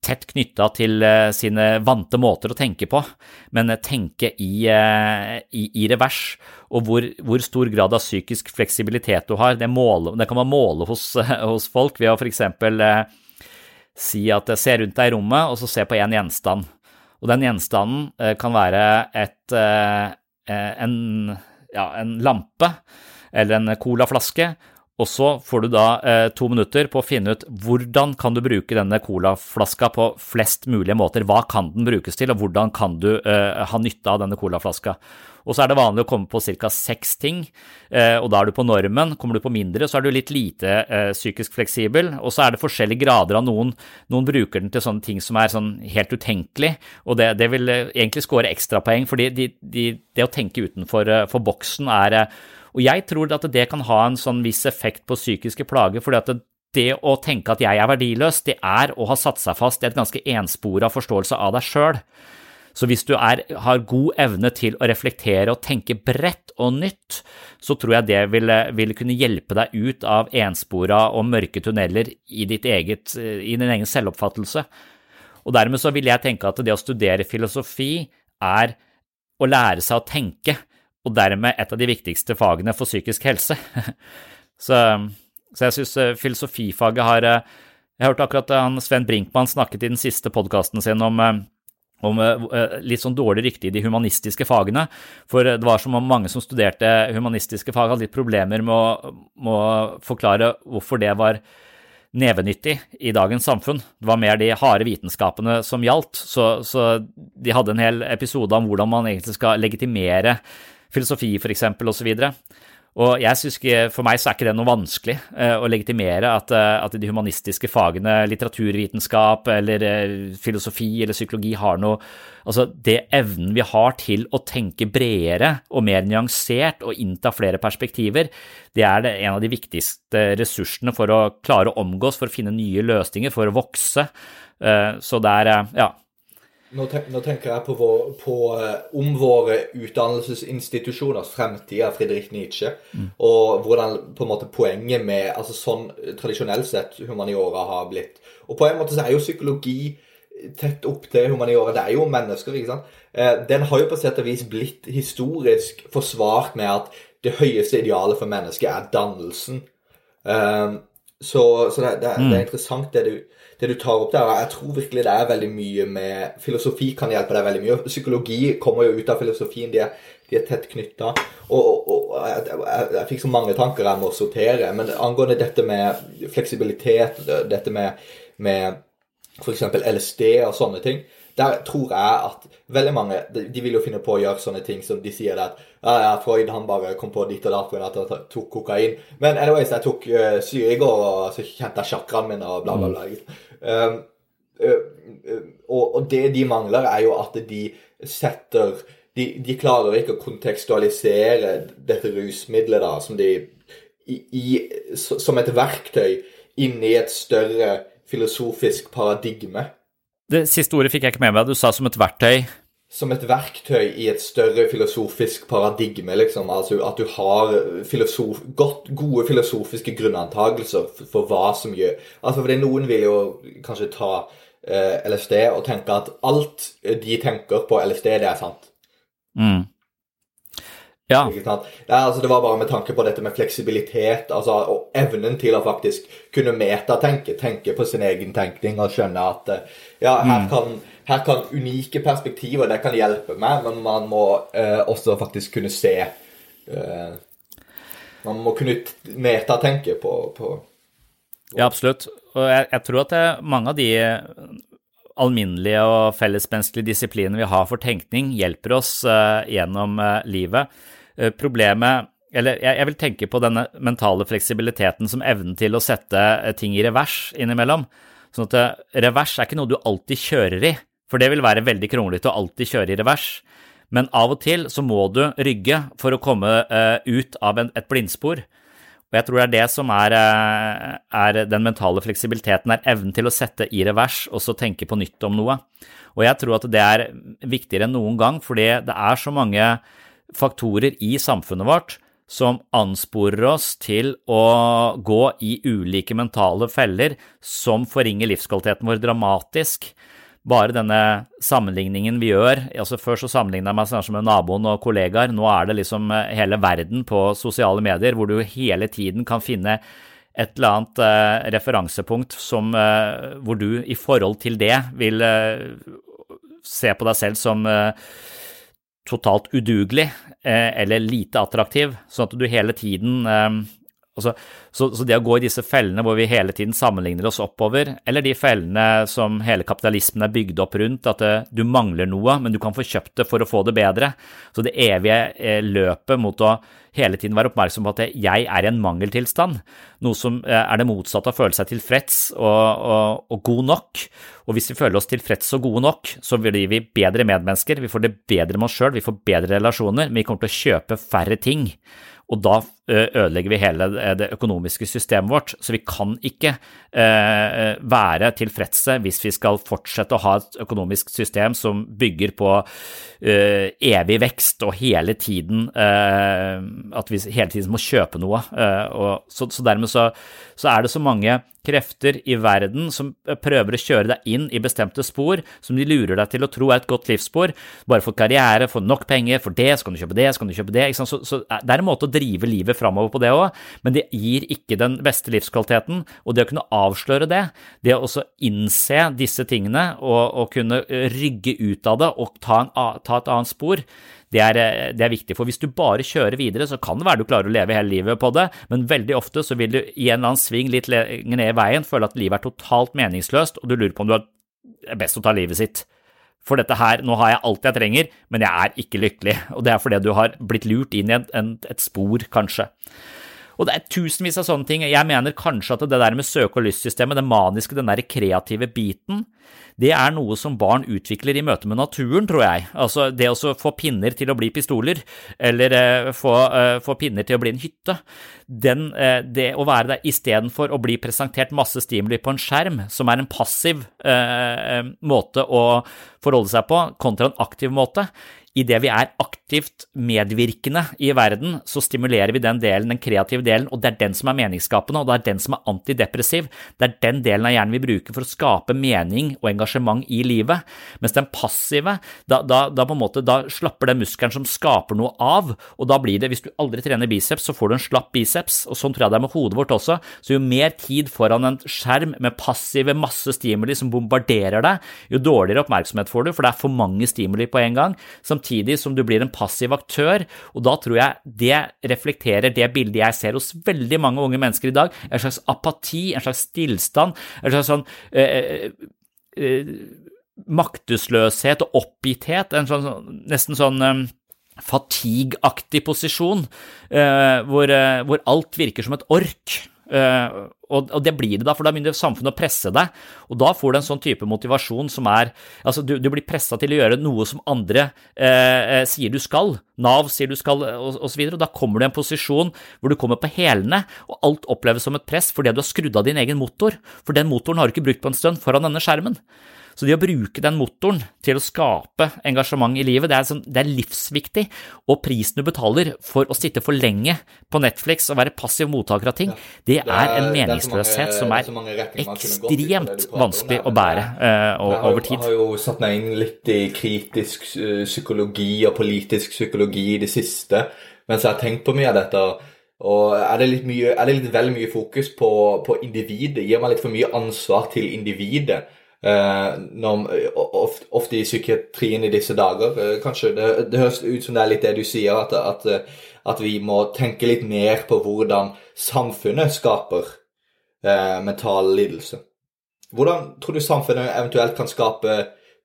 S1: tett knytta til eh, sine vante måter å tenke på, men tenke i, eh, i, i revers. Og hvor, hvor, stor grad av psykisk fleksibilitet du har, det, måler, det kan man måle hos, (laughs) hos folk ved å f.eks. Eh, si at se rundt deg i rommet, og så se på én gjenstand. Og den gjenstanden eh, kan være et, eh, en, ja, en lampe eller en colaflaske, og så får du da eh, to minutter på å finne ut hvordan kan du bruke denne colaflaska på flest mulige måter. Hva kan den brukes til, og hvordan kan du eh, ha nytte av denne colaflaska. Og så er det vanlig å komme på ca. seks ting, eh, og da er du på normen. Kommer du på mindre, så er du litt lite eh, psykisk fleksibel. Og så er det forskjellige grader av noen. Noen bruker den til sånne ting som er sånn helt utenkelig, og det, det vil eh, egentlig score ekstrapoeng, fordi de, de, det å tenke utenfor eh, boksen er og jeg tror at det kan ha en sånn viss effekt på psykiske plager, fordi at det, det å tenke at jeg er verdiløs, det er å ha satt seg fast i et ganske enspora forståelse av deg sjøl. Så hvis du er, har god evne til å reflektere og tenke bredt og nytt, så tror jeg det vil, vil kunne hjelpe deg ut av enspora og mørke tunneler i, eget, i din egen selvoppfattelse. Og dermed så vil jeg tenke at det å studere filosofi er å lære seg å tenke, og dermed et av de viktigste fagene for psykisk helse. (laughs) så, så jeg syns filosofifaget har Jeg hørte akkurat han Sven Brinkmann snakket i den siste podkasten sin om om litt sånn dårlig rykte i de humanistiske fagene. For det var som om mange som studerte humanistiske fag, hadde litt problemer med å, med å forklare hvorfor det var nevenyttig i dagens samfunn. Det var mer de harde vitenskapene som gjaldt, så, så de hadde en hel episode om hvordan man egentlig skal legitimere filosofi, for eksempel, osv. Og jeg synes ikke, For meg så er ikke det noe vanskelig eh, å legitimere at, eh, at, de humanistiske fagene, litteraturvitenskap eller eh, filosofi eller psykologi, har noe Altså, det evnen vi har til å tenke bredere og mer nyansert og innta flere perspektiver, det er det en av de viktigste ressursene for å klare å omgås, for å finne nye løsninger, for å vokse. Så det er Ja,
S3: nå, tenk, nå, tenker jeg på, vår, på uh, om våre utdannelsesinstitusjoners fremtid av Friedrich Nietzsche. Mm. Og hvordan på en måte poenget med altså sånn tradisjonelt sett humaniora har blitt. Og på en måte så er jo psykologi tett opp til humaniora. Det er jo mennesker, ikke sant. Uh, den har jo på sett og vis blitt historisk forsvart med at det høyeste idealet for mennesket er dannelsen. Uh, så, så det, det, mm. det, er interessant det du det du tar opp der. Jeg tror virkelig det er veldig mye med Filosofi kan hjelpe deg veldig mye. Psykologi kommer jo ut av filosofien. De er, de er tett knytta. Og, og, og jeg, jeg, jeg, fikk så mange tanker jeg må sortere. Men angående dette med fleksibilitet, dette med, med f.eks. LSD og sånne ting der tror jeg at veldig mange de vil jo finne på å gjøre sånne ting som de sier at ja, ja, Freud han bare kom på ditt og datt fordi at han tok kokain. Men anyways, jeg tok uh, syre i går, og så kjente jeg sjakraen min og bla, bla, bla. Uh, uh, og, og, det de mangler, er jo at de setter De, de klarer ikke å kontekstualisere dette rusmiddelet da, som de i, i, som et verktøy inn i et større filosofisk paradigme.
S1: Det siste ordet fikk jeg ikke med meg. Du sa som et verktøy.
S3: Som et verktøy i et større filosofisk paradigme, liksom. Altså at du har filosof, godt, gode filosofiske grunnantagelser for, for, hva som gjør Altså fordi noen vil jo kanskje ta eh, LSD og tenke at alt de tenker på LSD, det er sant.
S1: Mm. Ja.
S3: ja altså det var bare med tanke på dette med fleksibilitet altså, og evnen til å faktisk kunne metatenke, tenke på sin egen tenkning og skjønne at ja, her mm. Her kan unike perspektiver det kan hjelpe meg, men man må uh, også faktisk kunne se uh, Man må kunne metatenke på, på,
S1: på Ja, absolutt. Og jeg, jeg tror at det, mange av de alminnelige og fellesmenneskelige disiplinene vi har for tenkning, hjelper oss uh, gjennom uh, livet. Eh, problemet eller jeg, vil tenke på denne mentale fleksibiliteten som evnen til å sette eh, ting i revers innimellom. Sånn at eh, revers er ikke noe du alltid kjører i, for det vil være veldig kronglete å alltid kjøre i revers. Men av og til så må du rygge for å komme ut av et blindspor. Og jeg tror det er det som er, er, den mentale fleksibiliteten, er evnen til å sette i revers og så tenke på nytt om noe. Og jeg tror at det er viktigere enn noen gang, fordi det er så mange faktorer i samfunnet vårt som ansporer oss til å gå i ulike mentale feller som forringer livskvaliteten vår dramatisk. Bare denne sammenligningen vi gjør altså Før så sammenligna jeg meg kanskje med naboen og kollegaer. Nå er det liksom eh, hele verden på sosiale medier hvor du hele tiden kan finne et eller annet eh, referansepunkt som, eh, hvor du i forhold til det vil eh, se på deg selv som eh, totalt udugelig eh, eller lite attraktiv, sånn at du hele tiden altså, så, så, det å gå i disse fellene hvor vi hele tiden sammenligner oss oppover, eller de fellene som hele kapitalismen er bygd opp rundt, at det, du mangler noe, men du kan få kjøpt det for å få det bedre, så det evige løpet mot å hele tiden være oppmerksom på at jeg er i en mangeltilstand, noe som eh, er det motsatte av å føle seg tilfreds og, og, og, god nok. Og hvis vi føler oss tilfreds og gode nok, så blir vi bedre medmennesker, vi får det bedre med oss sjøl, vi får bedre relasjoner, men vi kommer til å kjøpe færre ting. Og da ødelegger vi hele det økonomiske systemet vårt. Så vi kan ikke være tilfredse hvis vi skal fortsette å ha et økonomisk system som bygger på evig vekst og hele tiden At vi hele tiden må kjøpe noe. Så, dermed så, er det så mange krefter i verden som prøver å kjøre deg inn i bestemte spor som de lurer deg til å tro er et godt livsspor. Bare for karriere, for nok penger, for det, så kan du kjøpe det, så kan du kjøpe det. Så, det er en måte å drive livet framover på det òg, men det gir ikke den beste livskvaliteten. Og det å kunne avsløre det, det å også innse disse tingene og, og kunne rygge ut av det og ta, en, ta et annet spor, det er, eh, det er, viktig. For hvis du bare kjører videre, så kan det være du klarer å leve hele livet på det, men veldig ofte så vil du i en eller annen sving litt lenger ned i veien føle at livet er totalt meningsløst, og du lurer på om du er best å ta livet sitt. For dette her, nå har jeg alt jeg trenger, men jeg er ikke lykkelig. Og det er fordi du har blitt lurt inn i et, et spor, kanskje. Og det er tusenvis av sånne ting. Jeg mener kanskje at det der med søke- og lystsystemet, det maniske, den der kreative biten, det er noe som barn utvikler i møte med naturen, tror jeg. Altså det å få pinner til å bli pistoler, eller eh, få, eh, få, pinner til å bli en hytte. Den, eh, det å være der istedenfor å bli presentert masse stimuli på en skjerm, som er en passiv måte å forholde seg på, kontra en aktiv måte idet vi er aktivt medvirkende i verden, så stimulerer vi den delen, den kreative delen, og det er den som er meningsskapende, og det er den som er antidepressiv. Det er den delen av hjernen vi bruker for å skape mening og engasjement i livet. Mens den passive, da, da, da måte, da slapper den muskelen som skaper noe av, og da blir det, hvis du aldri trener biceps, så får du en slapp biceps, og sånn tror jeg det er med hodet vårt også. Så jo mer tid foran en skjerm med passive masse stimuli som bombarderer deg, jo dårligere oppmerksomhet får du, for det er for mange stimuli på en gang. Samtidig som du blir en passiv aktør. Og da tror jeg det reflekterer det bildet jeg ser hos veldig mange unge mennesker i dag. En slags apati, en slags stillstand, en slags sånn eh, eh, eh maktesløshet og oppgitthet. En sånn, nesten sånn eh, fatigue-aktig posisjon, eh, hvor, eh, hvor alt virker som et ork. Og, og, det blir det da, for da begynner samfunnet å presse deg, og da får du en sånn type motivasjon som er Altså, du, du blir pressa til å gjøre noe som andre eh, sier du skal, Nav sier du skal, og osv., og, og da kommer du i en posisjon hvor du kommer på hælene, og alt oppleves som et press fordi du har skrudd av din egen motor, for den motoren har du ikke brukt på en stund foran denne skjermen. Så det å bruke den motoren til å skape engasjement i livet, det er, sånn, det er, livsviktig. Og prisen du betaler for å sitte for lenge på Netflix og være passiv mottaker av ting, det er en meningsløshet som er ekstremt vanskelig å bære uh, over tid.
S3: Jeg har jo satt meg inn litt i kritisk eh, psykologi og politisk psykologi i det siste, mens jeg har tenkt på mye av dette. Og er det litt, mye, er det litt vel mye fokus på, på individet? Gir man litt for mye ansvar til individet? Uh, når, ofte, ofte, i psykiatrien i disse dager. Uh, kanskje det, det, høres ut som det er litt det du sier, at, at, at, vi må tenke litt mer på hvordan samfunnet skaper eh, mental lidelse. Hvordan tror du samfunnet eventuelt kan skape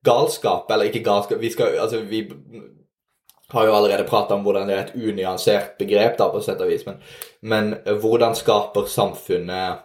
S3: galskap, eller ikke galskap Vi, skal, altså, vi har jo allerede prata om hvordan det er et unyansert begrep, da, på sett og vis, men, men hvordan skaper samfunnet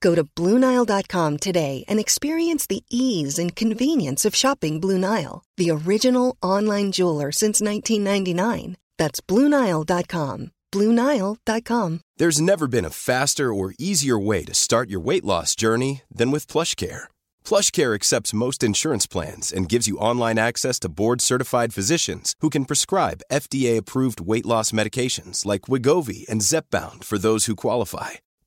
S4: Go to Bluenile.com today and experience the ease and convenience of shopping Blue Nile, the original online jeweler since 1999. That's Bluenile.com. Bluenile.com.
S5: There's never been a faster or easier way to start your weight loss journey than with PlushCare. PlushCare accepts most insurance plans and gives you online access to board certified physicians who can prescribe FDA approved weight loss medications like Wigovi and Zepbound for those who qualify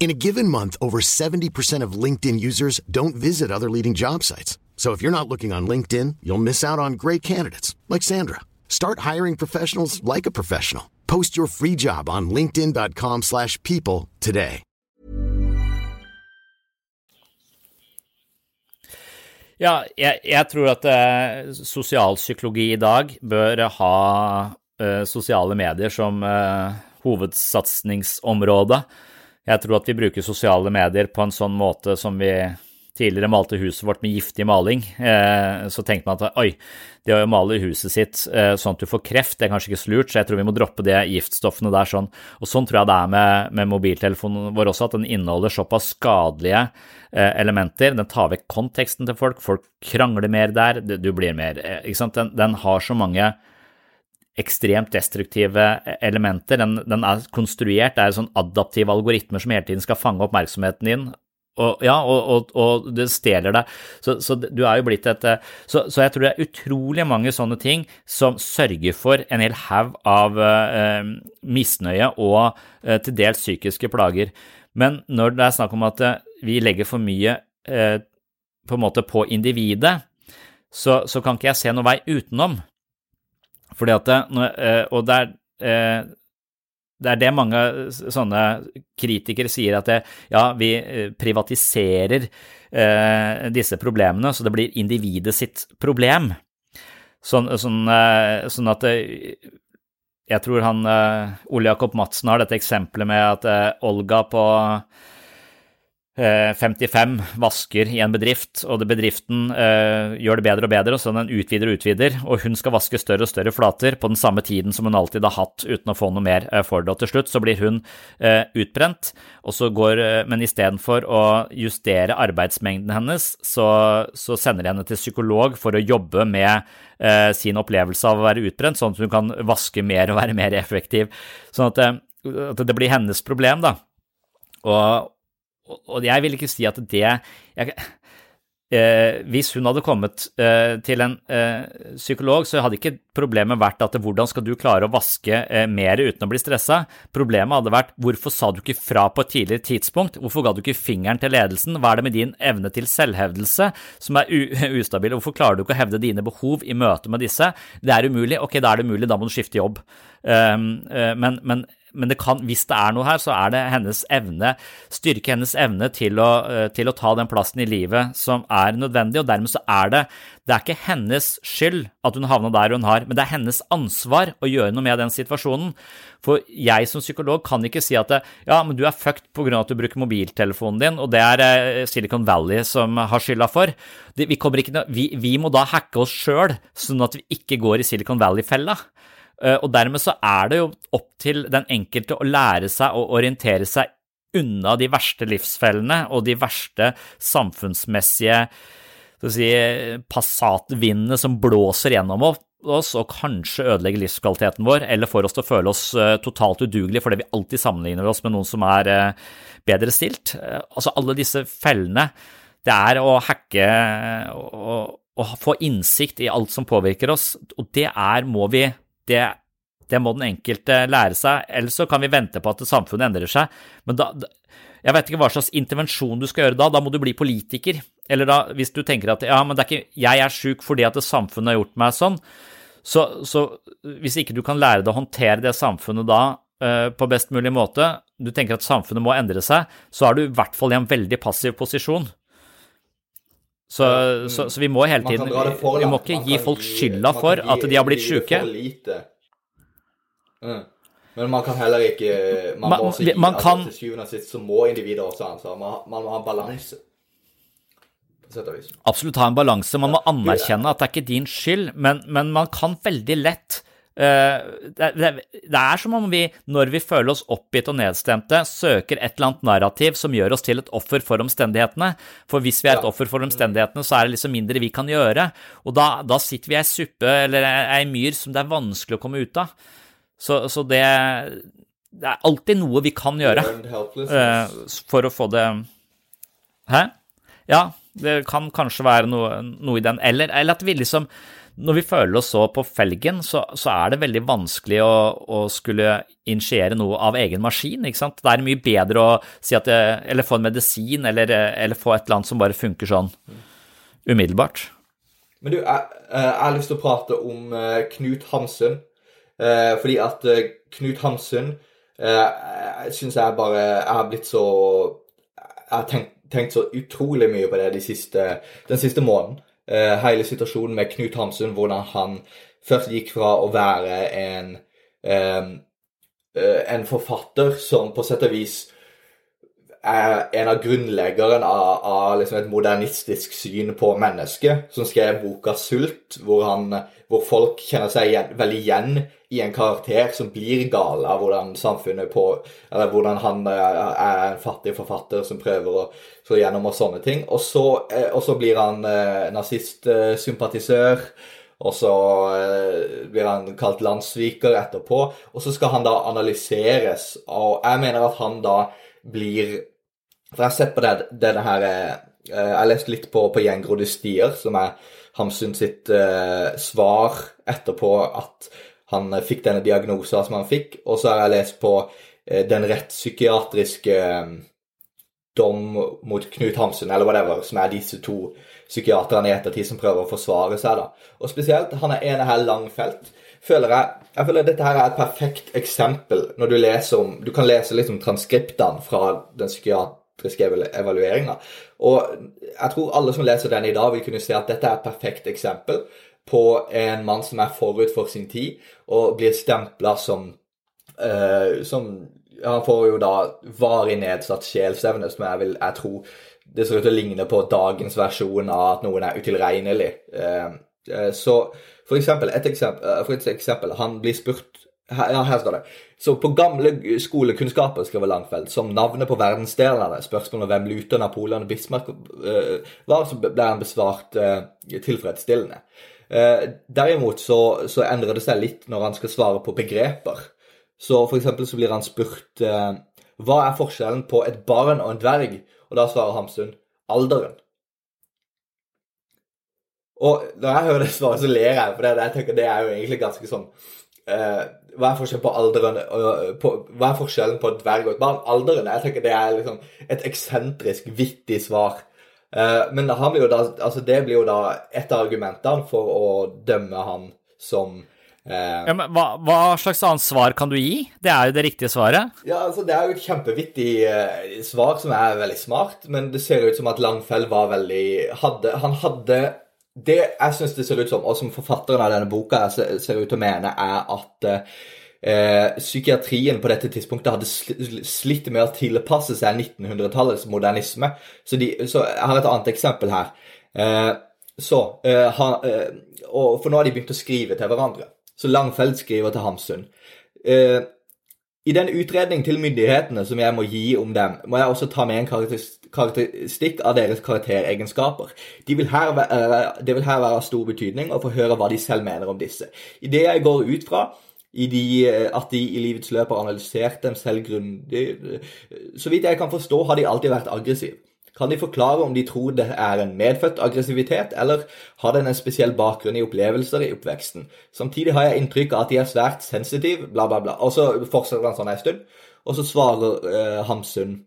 S6: In a given month, over 70% of LinkedIn users don't visit other leading job sites. So if you're not looking on LinkedIn, you'll miss out on great candidates like Sandra. Start hiring professionals like a professional. Post your free job on linkedin.com/people today.
S1: Ja, jeg, tror at eh, sosialpsykologi i dag bør ha eh, sosiale medier som eh, hovedsatsingsområde. Jeg tror at vi bruker sosiale medier på en sånn måte som vi tidligere malte huset vårt med giftig maling. Eh, så tenkte man at oi, det å male huset sitt eh, sånn at du får kreft, det er kanskje ikke så lurt, så jeg tror vi må droppe de giftstoffene der sånn. Og sånn tror jeg det er med, med mobiltelefonen vår også, at den inneholder såpass skadelige eh, elementer. Den tar vekk konteksten til folk, folk krangler mer der, du blir mer Ikke sant. Den, den har så mange ekstremt destruktive elementer. Den, den er konstruert, det er sånn adaptive algoritmer som hele tiden skal fange oppmerksomheten din. Og, ja, og, og, og det stjeler deg. Så, så, du er jo blitt et så, så, jeg tror det er utrolig mange sånne ting som sørger for en hel haug av eh, misnøye og eh, til dels psykiske plager. Men når det er snakk om at eh, vi legger for mye eh, på en måte på individet, så, så, kan ikke jeg se noen vei utenom. Fordi at det, eh, Og det er, eh, det er det mange sånne kritikere sier, at det, ja, vi eh, privatiserer disse problemene, så det blir individet sitt problem. Sånn, sånn, sånn at jeg tror han Ole Jakob Madsen har dette eksempelet med at Olga på 55 eh, vasker i en bedrift, og bedriften uh, gjør det bedre og bedre, og så den utvider og utvider, og hun skal vaske større og større flater på den samme tiden som hun alltid har hatt, uten å få noe mer uh, for det. Og til slutt så blir hun uh, utbrent, og så går, men istedenfor å justere arbeidsmengden hennes, så, så, sender de henne til psykolog for å jobbe med sin opplevelse av å være utbrent, sånn at hun kan vaske mer og være mer effektiv. Sånn at, at det blir hennes problem, da. Og, og jeg vil ikke si at det jeg, eh, Hvis hun hadde kommet eh, til en eh, psykolog, så hadde ikke problemet vært at hvordan skal du klare å vaske eh, mer uten å bli stressa? Problemet hadde vært hvorfor sa du ikke fra på et tidligere tidspunkt? Hvorfor ga du ikke fingeren til ledelsen? Hva er det med din evne til selvhevdelse som er (laughs) ustabil? Hvorfor klarer du ikke å hevde dine behov i møte med disse? Det er umulig. Ok, da er det umulig, da må du skifte jobb. Um, uh, men, men men kan, hvis det er noe her, så er det hennes evne, styrke hennes evne til å, eh, til å, ta den plassen i livet som er nødvendig, og dermed så er det det er ikke hennes skyld at hun havna der hun har, men det er hennes ansvar å gjøre noe med den situasjonen. For jeg som psykolog kan ikke si at det, ja, men du er fucked pga. at du bruker mobiltelefonen din, og det er eh, Silicon Valley som har skylda for. Vi, ikke, vi, vi må da hacke oss sjøl, sånn at vi ikke går i Silicon Valley-fella. Eh, og dermed så er det jo opp til den enkelte å lære seg å orientere seg unna de verste livsfellene og de verste samfunnsmessige si, passatvindene som blåser gjennom oss og kanskje ødelegger livskvaliteten vår, eller får oss til å føle oss eh, totalt udugelige fordi vi alltid sammenligner oss med noen som er eh, bedre stilt. Altså alle disse fellene. Det er å hacke og, og få innsikt i alt som påvirker oss, og det er, må vi det, det, må den enkelte lære seg, ellers så kan vi vente på at samfunnet endrer seg. Men da, jeg vet ikke hva slags intervensjon du skal gjøre da, da må du bli politiker. Eller da, hvis du tenker at ja, men det er ikke, jeg er sjuk fordi at samfunnet har gjort meg sånn, så, så, hvis ikke du kan lære deg å håndtere det samfunnet da uh, på best mulig måte, du tenker at samfunnet må endre seg, så er du i hvert fall i en veldig passiv posisjon. Så, mm. så, så, vi må hele tiden Vi må ikke gi folk skylda for at de har blitt sjuke.
S3: Mm. Men man kan heller ikke Man, man må også gi man kan, til syvende og sist så må individet også ha ansvar. Man, man, må ha balanse. Og vis.
S1: Absolutt ha en balanse. Man må anerkjenne at det er ikke din skyld, men, men man kan veldig lett det, det, det, er som om vi, når vi føler oss oppgitt og nedstemte, søker et eller annet narrativ som gjør oss til et offer for omstendighetene. For hvis vi er et offer for omstendighetene, så er det liksom mindre vi kan gjøre. Og da, da sitter vi i ei suppe eller ei myr som det er vanskelig å komme ut av. Så, så det, det er alltid noe vi kan gjøre uh, for å få det Hæ? Ja, det kan kanskje være noe, noe i den. Eller, eller at vi liksom når vi føler oss så på felgen, så, så er det veldig vanskelig å, å, skulle initiere noe av egen maskin. ikke sant? Det er mye bedre å si at det, eller få en medisin, eller, eller, få et eller annet som bare funker sånn umiddelbart.
S3: Men du, jeg, jeg har lyst til å prate om Knut Hamsun. Fordi at Knut Hamsun uh, syns jeg bare Jeg har blitt så Jeg har tenkt, tenkt, så utrolig mye på det de siste, den siste måneden hele situasjonen med Knut Hamsun, hvordan han først gikk fra å være en, um, uh, en forfatter som på sett og vis er en av grunnleggeren av, av liksom et modernistisk syn på mennesket, som skrev boka 'Sult', hvor, han, hvor folk kjenner seg igjen, veldig igjen i en karakter som blir gal av hvordan samfunnet på Eller hvordan han er en fattig forfatter som prøver å slå gjennom og sånne ting. Og så, eh, og så blir han eh, nazistsympatisør. og så eh, blir han kalt landssviker etterpå. Og så skal han da analyseres, og jeg mener at han da blir For jeg har sett på det, denne her eh, Jeg har lest litt på, på Gjengrodde stier, som er Hamsun sitt uh, svar etterpå at han fikk denne diagnosen som han fikk. Og så har jeg lest på uh, den rettspsykiatriske um, dom mot Knut Hamsun, eller whatever, som er disse to psykiaterne i ettertid som prøver å forsvare seg. da. Og spesielt han er ene her Langfelt. føler jeg, jeg føler Dette her er et perfekt eksempel når du leser om Du kan lese liksom transkriptene fra den psykiatriske evalueringa. Og jeg tror alle som leser den i dag, vil kunne se at dette er et perfekt eksempel på en mann som er forut for sin tid, og blir stempla som, uh, som Han får jo da varig nedsatt sjelsevne, som jeg vil jeg tror det ser ut til å ligne på dagens versjon av at noen er utilregnelig. Eh, eh, så for eksempel, et eksempel, for et eksempel Han blir spurt Ja, her står det. Så på gamle skolekunnskaper, skriver Langfeld, som navnet på verdensdelene, spørsmålet om hvem Luther, Napoleon og Bismarck var, så ble han besvart tilfredsstillende. Derimot så, så endrer det seg litt når han skal svare på begreper. Så for eksempel så blir han spurt hva er forskjellen på et barn og en dverg? Og da svarer Hamsun alderen. Og når jeg hører det svaret, så ler jeg, for det, jeg tenker det er jo egentlig ganske sånn uh, Hva er forskjellen på alderen uh, på, Hva er forskjellen på et dverg og et barn? Alderen. Jeg tenker det er liksom et eksentrisk, vittig svar. Uh, men blir da, altså det blir jo da et av argumentene for å dømme han som
S1: Eh, ja, men hva, hva, slags annet svar kan du gi? Det er jo det riktige svaret.
S3: Ja, altså Det er jo et kjempevittig uh, svar som er veldig smart, men det ser ut som at Langfell var veldig hadde, Han hadde Det jeg syns det ser ut som, og som forfatteren av denne boka ser, ut til å mene, er at Eh, psykiatrien på dette tidspunktet hadde slitt med å tilpasse seg 1900-tallets modernisme. Så, de, så, jeg har et annet eksempel her. så, han, og For nå har de begynt å skrive til hverandre. Så Langfeld skriver til Hamsun. Eh, I den utredning til myndighetene som jeg må gi om dem, må jeg også ta med en karakteristikk av deres karakteregenskaper. De vil være, det vil her være av stor betydning å få høre hva de selv mener om disse. I det jeg går ut fra, i de, at de i livets løp har analysert dem selv grundig Så vidt jeg kan forstå, har de alltid vært aggressive. Kan de forklare om de tror det er en medfødt aggressivitet, eller har den en spesiell bakgrunn i opplevelser i oppveksten? Samtidig har jeg inntrykk av at de er svært sensitive, bla, bla, bla. Og så fortsetter han sånn en stund, og så svarer uh, Hamsun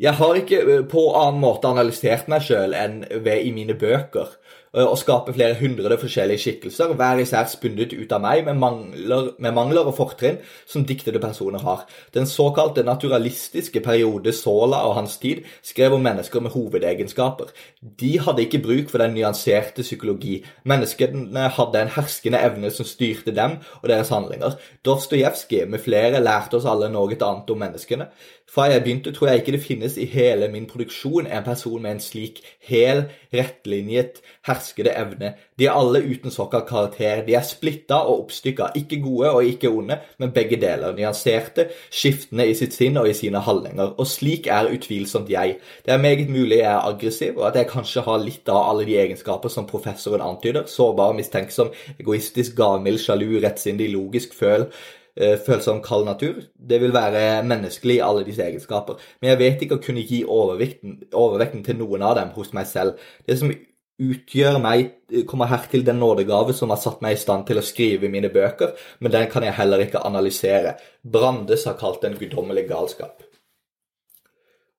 S3: Jeg har ikke eh, på annen måte analysert meg sjøl enn ved i mine bøker og eh, skape flere hundre forskjellige skikkelser, hver især spunnet ut av meg med mangler, med mangler og fortrinn som diktede personer har. Den såkalte naturalistiske periode Sola og hans tid skrev om mennesker med hovedegenskaper. De hadde ikke bruk for den nyanserte psykologi. Menneskene hadde en herskende evne som styrte dem og deres handlinger. Dostojevskij med flere lærte oss alle noe annet om menneskene. Fra jeg begynte, tror jeg ikke det finnes i hele min produksjon en person med en slik hel, rettlinjet, herskede evne. De er alle uten såkalt karakter. De er splitta og oppstykka, ikke gode og ikke onde, men begge deler. Nyanserte, skiftende i sitt sinn og i sine handlinger. Og slik er utvilsomt jeg. Det er meget mulig jeg er aggressiv, og at jeg kanskje har litt av alle de egenskaper som professoren antyder. Sårbar, mistenksom, egoistisk, gavmild, sjalu, rettsindig, logisk, føl følsom kald natur. Det vil være menneskelig i alle disse egenskaper. Men jeg vet ikke å kunne gi overvekten, overvekten til noen av dem hos meg selv. Det som utgjør meg, eh, kommer her til den nådegave som har satt meg i stand til å skrive mine bøker, men den kan jeg heller ikke analysere. Brandes har kalt den en guddommelig galskap.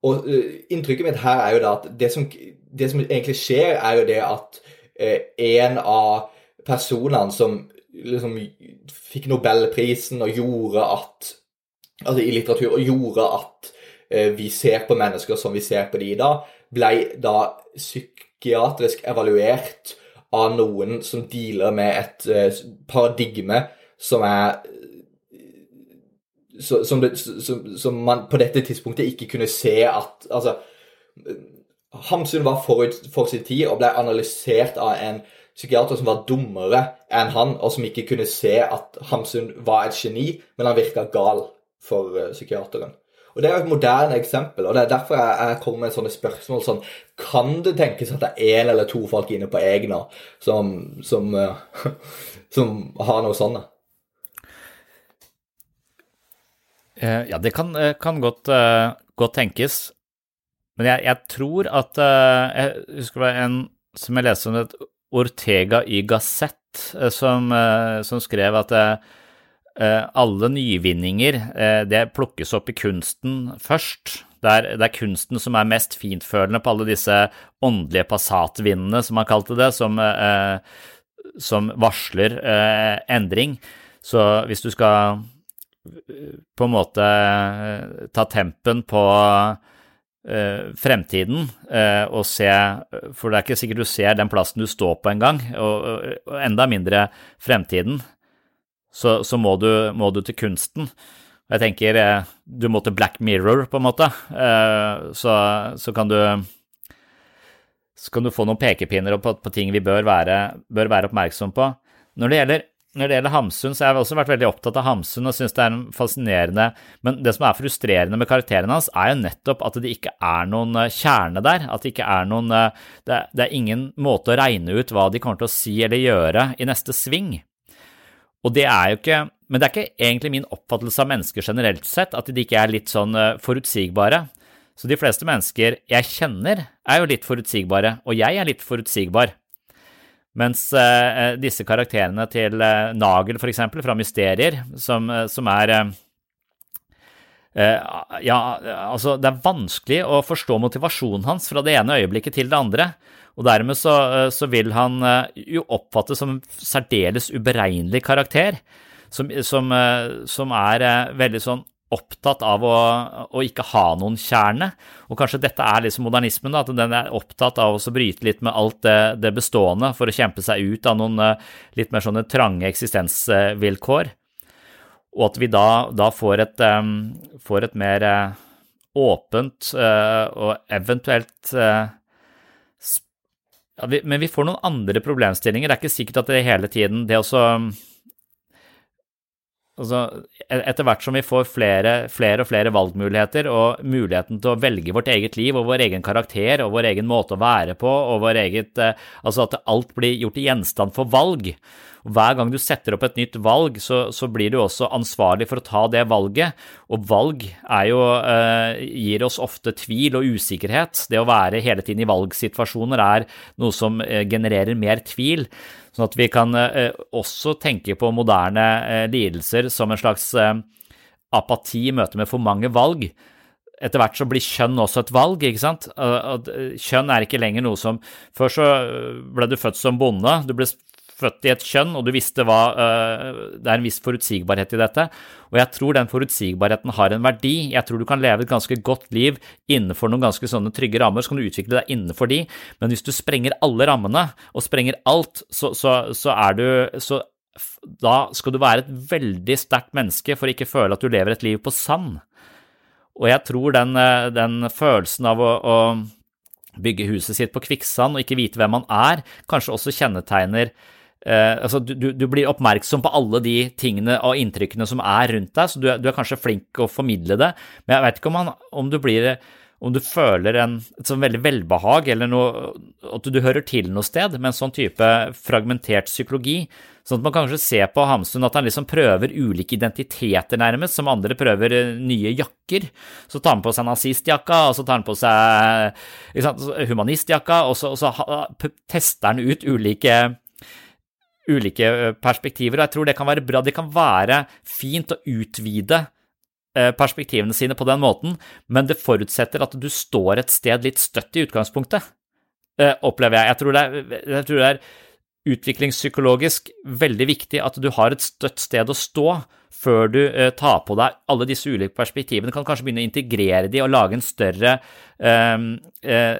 S3: Og uh, Inntrykket mitt her er jo da at det som, det som egentlig skjer, er jo det at uh, en av personene som liksom fikk Nobelprisen og gjorde at Altså i litteratur, og gjorde at eh, vi ser på mennesker som vi ser på de i dag, ble da psykiatrisk evaluert av noen som dealer med et eh, paradigme som er så, som, det, som, som, man på dette tidspunktet ikke kunne se at Altså Hamsun var forut for sin tid og ble analysert av en psykiater som var dummere enn han, og som ikke kunne se at Hamsun var et geni, men han virka gal for uh, psykiateren. Og Det er et moderne eksempel, og det er derfor jeg, jeg kommer med sånne spørsmål sånn Kan det tenkes at det er én eller to folk inne på Egna som, som, uh, (laughs) som har noe sånt?
S1: Uh, ja, det kan, kan godt, godt, tenkes. Men jeg, jeg tror at Jeg husker det var en som jeg leste om et Ortega y Gasset, som, som skrev at Eh, alle nyvinninger eh, det plukkes opp i kunsten først. Det er, det er, kunsten som er mest fintfølende på alle disse åndelige passatvindene, som han kalte det, som, eh, som varsler eh, endring. Så hvis du skal eh, på en måte ta tempen på eh, fremtiden og se For det er ikke sikkert du ser den plassen du står på engang, og, og enda mindre fremtiden så, så må, du, må, du, til kunsten. Jeg tenker eh, du må til Black Mirror, på en måte. Eh, så, så kan du så kan du få noen pekepinner på, på ting vi bør være, bør være oppmerksom på. Når det gjelder når det gjelder Hamsun, så har jeg også vært veldig opptatt av Hamsun og syns det er fascinerende. Men det som er frustrerende med karakterene hans, er jo nettopp at det ikke er noen eh, kjerne der. At det ikke er noen det, det er ingen måte å regne ut hva de kommer til å si eller gjøre i neste sving. Og det er jo ikke Men det er ikke egentlig min oppfattelse av mennesker generelt sett at de ikke er litt sånn eh, forutsigbare. Så de fleste mennesker jeg kjenner, er jo litt forutsigbare, og jeg er litt forutsigbar. Mens uh, disse karakterene til uh, Nagel, eksempel, fra Mysterier, som, som er Ja, altså, det er vanskelig å forstå motivasjonen hans fra det ene øyeblikket til det andre. Og dermed så, eh, så vil han eh, jo oppfattes som en særdeles uberegnelig karakter, som, som, eh, som er veldig sånn opptatt av å, å, ikke ha noen kjerne. Og kanskje dette er liksom modernismen, da, at den er opptatt av å bryte litt med alt det, det, bestående for å kjempe seg ut av noen litt mer sånne trange eksistensvilkår. Og at vi da, da får, et, um, får, et, mer åpent uh, og eventuelt uh, ja, vi, men vi får noen andre problemstillinger. Det er ikke sikkert at det hele tiden Det også altså, e-, Etter hvert som vi får flere, flere, og flere valgmuligheter og muligheten til å velge vårt eget liv og vår egen karakter og vår egen måte å være på og vår eget eh, Altså at alt blir gjort til gjenstand for valg, hver gang du setter opp et nytt valg, så, så, blir du også ansvarlig for å ta det valget. Og valg jo, eh, gir oss ofte tvil og usikkerhet. Det å være hele tiden i valgsituasjoner er noe som eh, genererer mer tvil. Sånn at vi kan eh, også tenke på moderne eh, lidelser som en slags eh, apati i møte med for mange valg etter hvert så blir kjønn også et valg, ikke sant? Kjønn er ikke lenger noe som Før så ble du født som bonde, du ble født i et kjønn, og du visste hva uh, Det er en viss forutsigbarhet i dette. Og jeg tror den forutsigbarheten har en verdi. Jeg tror du kan leve et ganske godt liv innenfor noen ganske sånne trygge rammer, så kan du utvikle deg innenfor de. Men hvis du sprenger alle rammene, og sprenger alt, så, så, så er du så da skal du være et veldig sterkt menneske for å ikke føle at du lever et liv på sand. Og jeg tror den, eh, den følelsen av å, å, bygge huset sitt på kvikksand og ikke vite hvem man er, kanskje også kjennetegner Uh, altså du, du, blir oppmerksom på alle de tingene og inntrykkene som er rundt deg, så du, du er kanskje flink å formidle det, men jeg vet ikke om, han, om du blir om du føler en, et sånn veldig velbehag, eller noe, at du hører til noe sted med en sånn type fragmentert psykologi. Sånn at man kanskje ser på Hamsun at han liksom prøver ulike identiteter, nærmest, som andre prøver eh, nye jakker. Så tar han på seg nazistjakka, og så tar han på seg sant, humanistjakka, og så, og så tester han ut ulike ulike perspektiver, og jeg tror det kan være bra. Det kan være fint å utvide perspektivene sine på den måten, men det forutsetter at du står et sted litt støtt i utgangspunktet, opplever jeg. Jeg tror det er, jeg tror det er utviklingspsykologisk veldig viktig at du har et støtt sted å stå før du tar på deg alle disse ulike perspektivene. Du kan kanskje begynne å integrere de og lage en større eh, eh,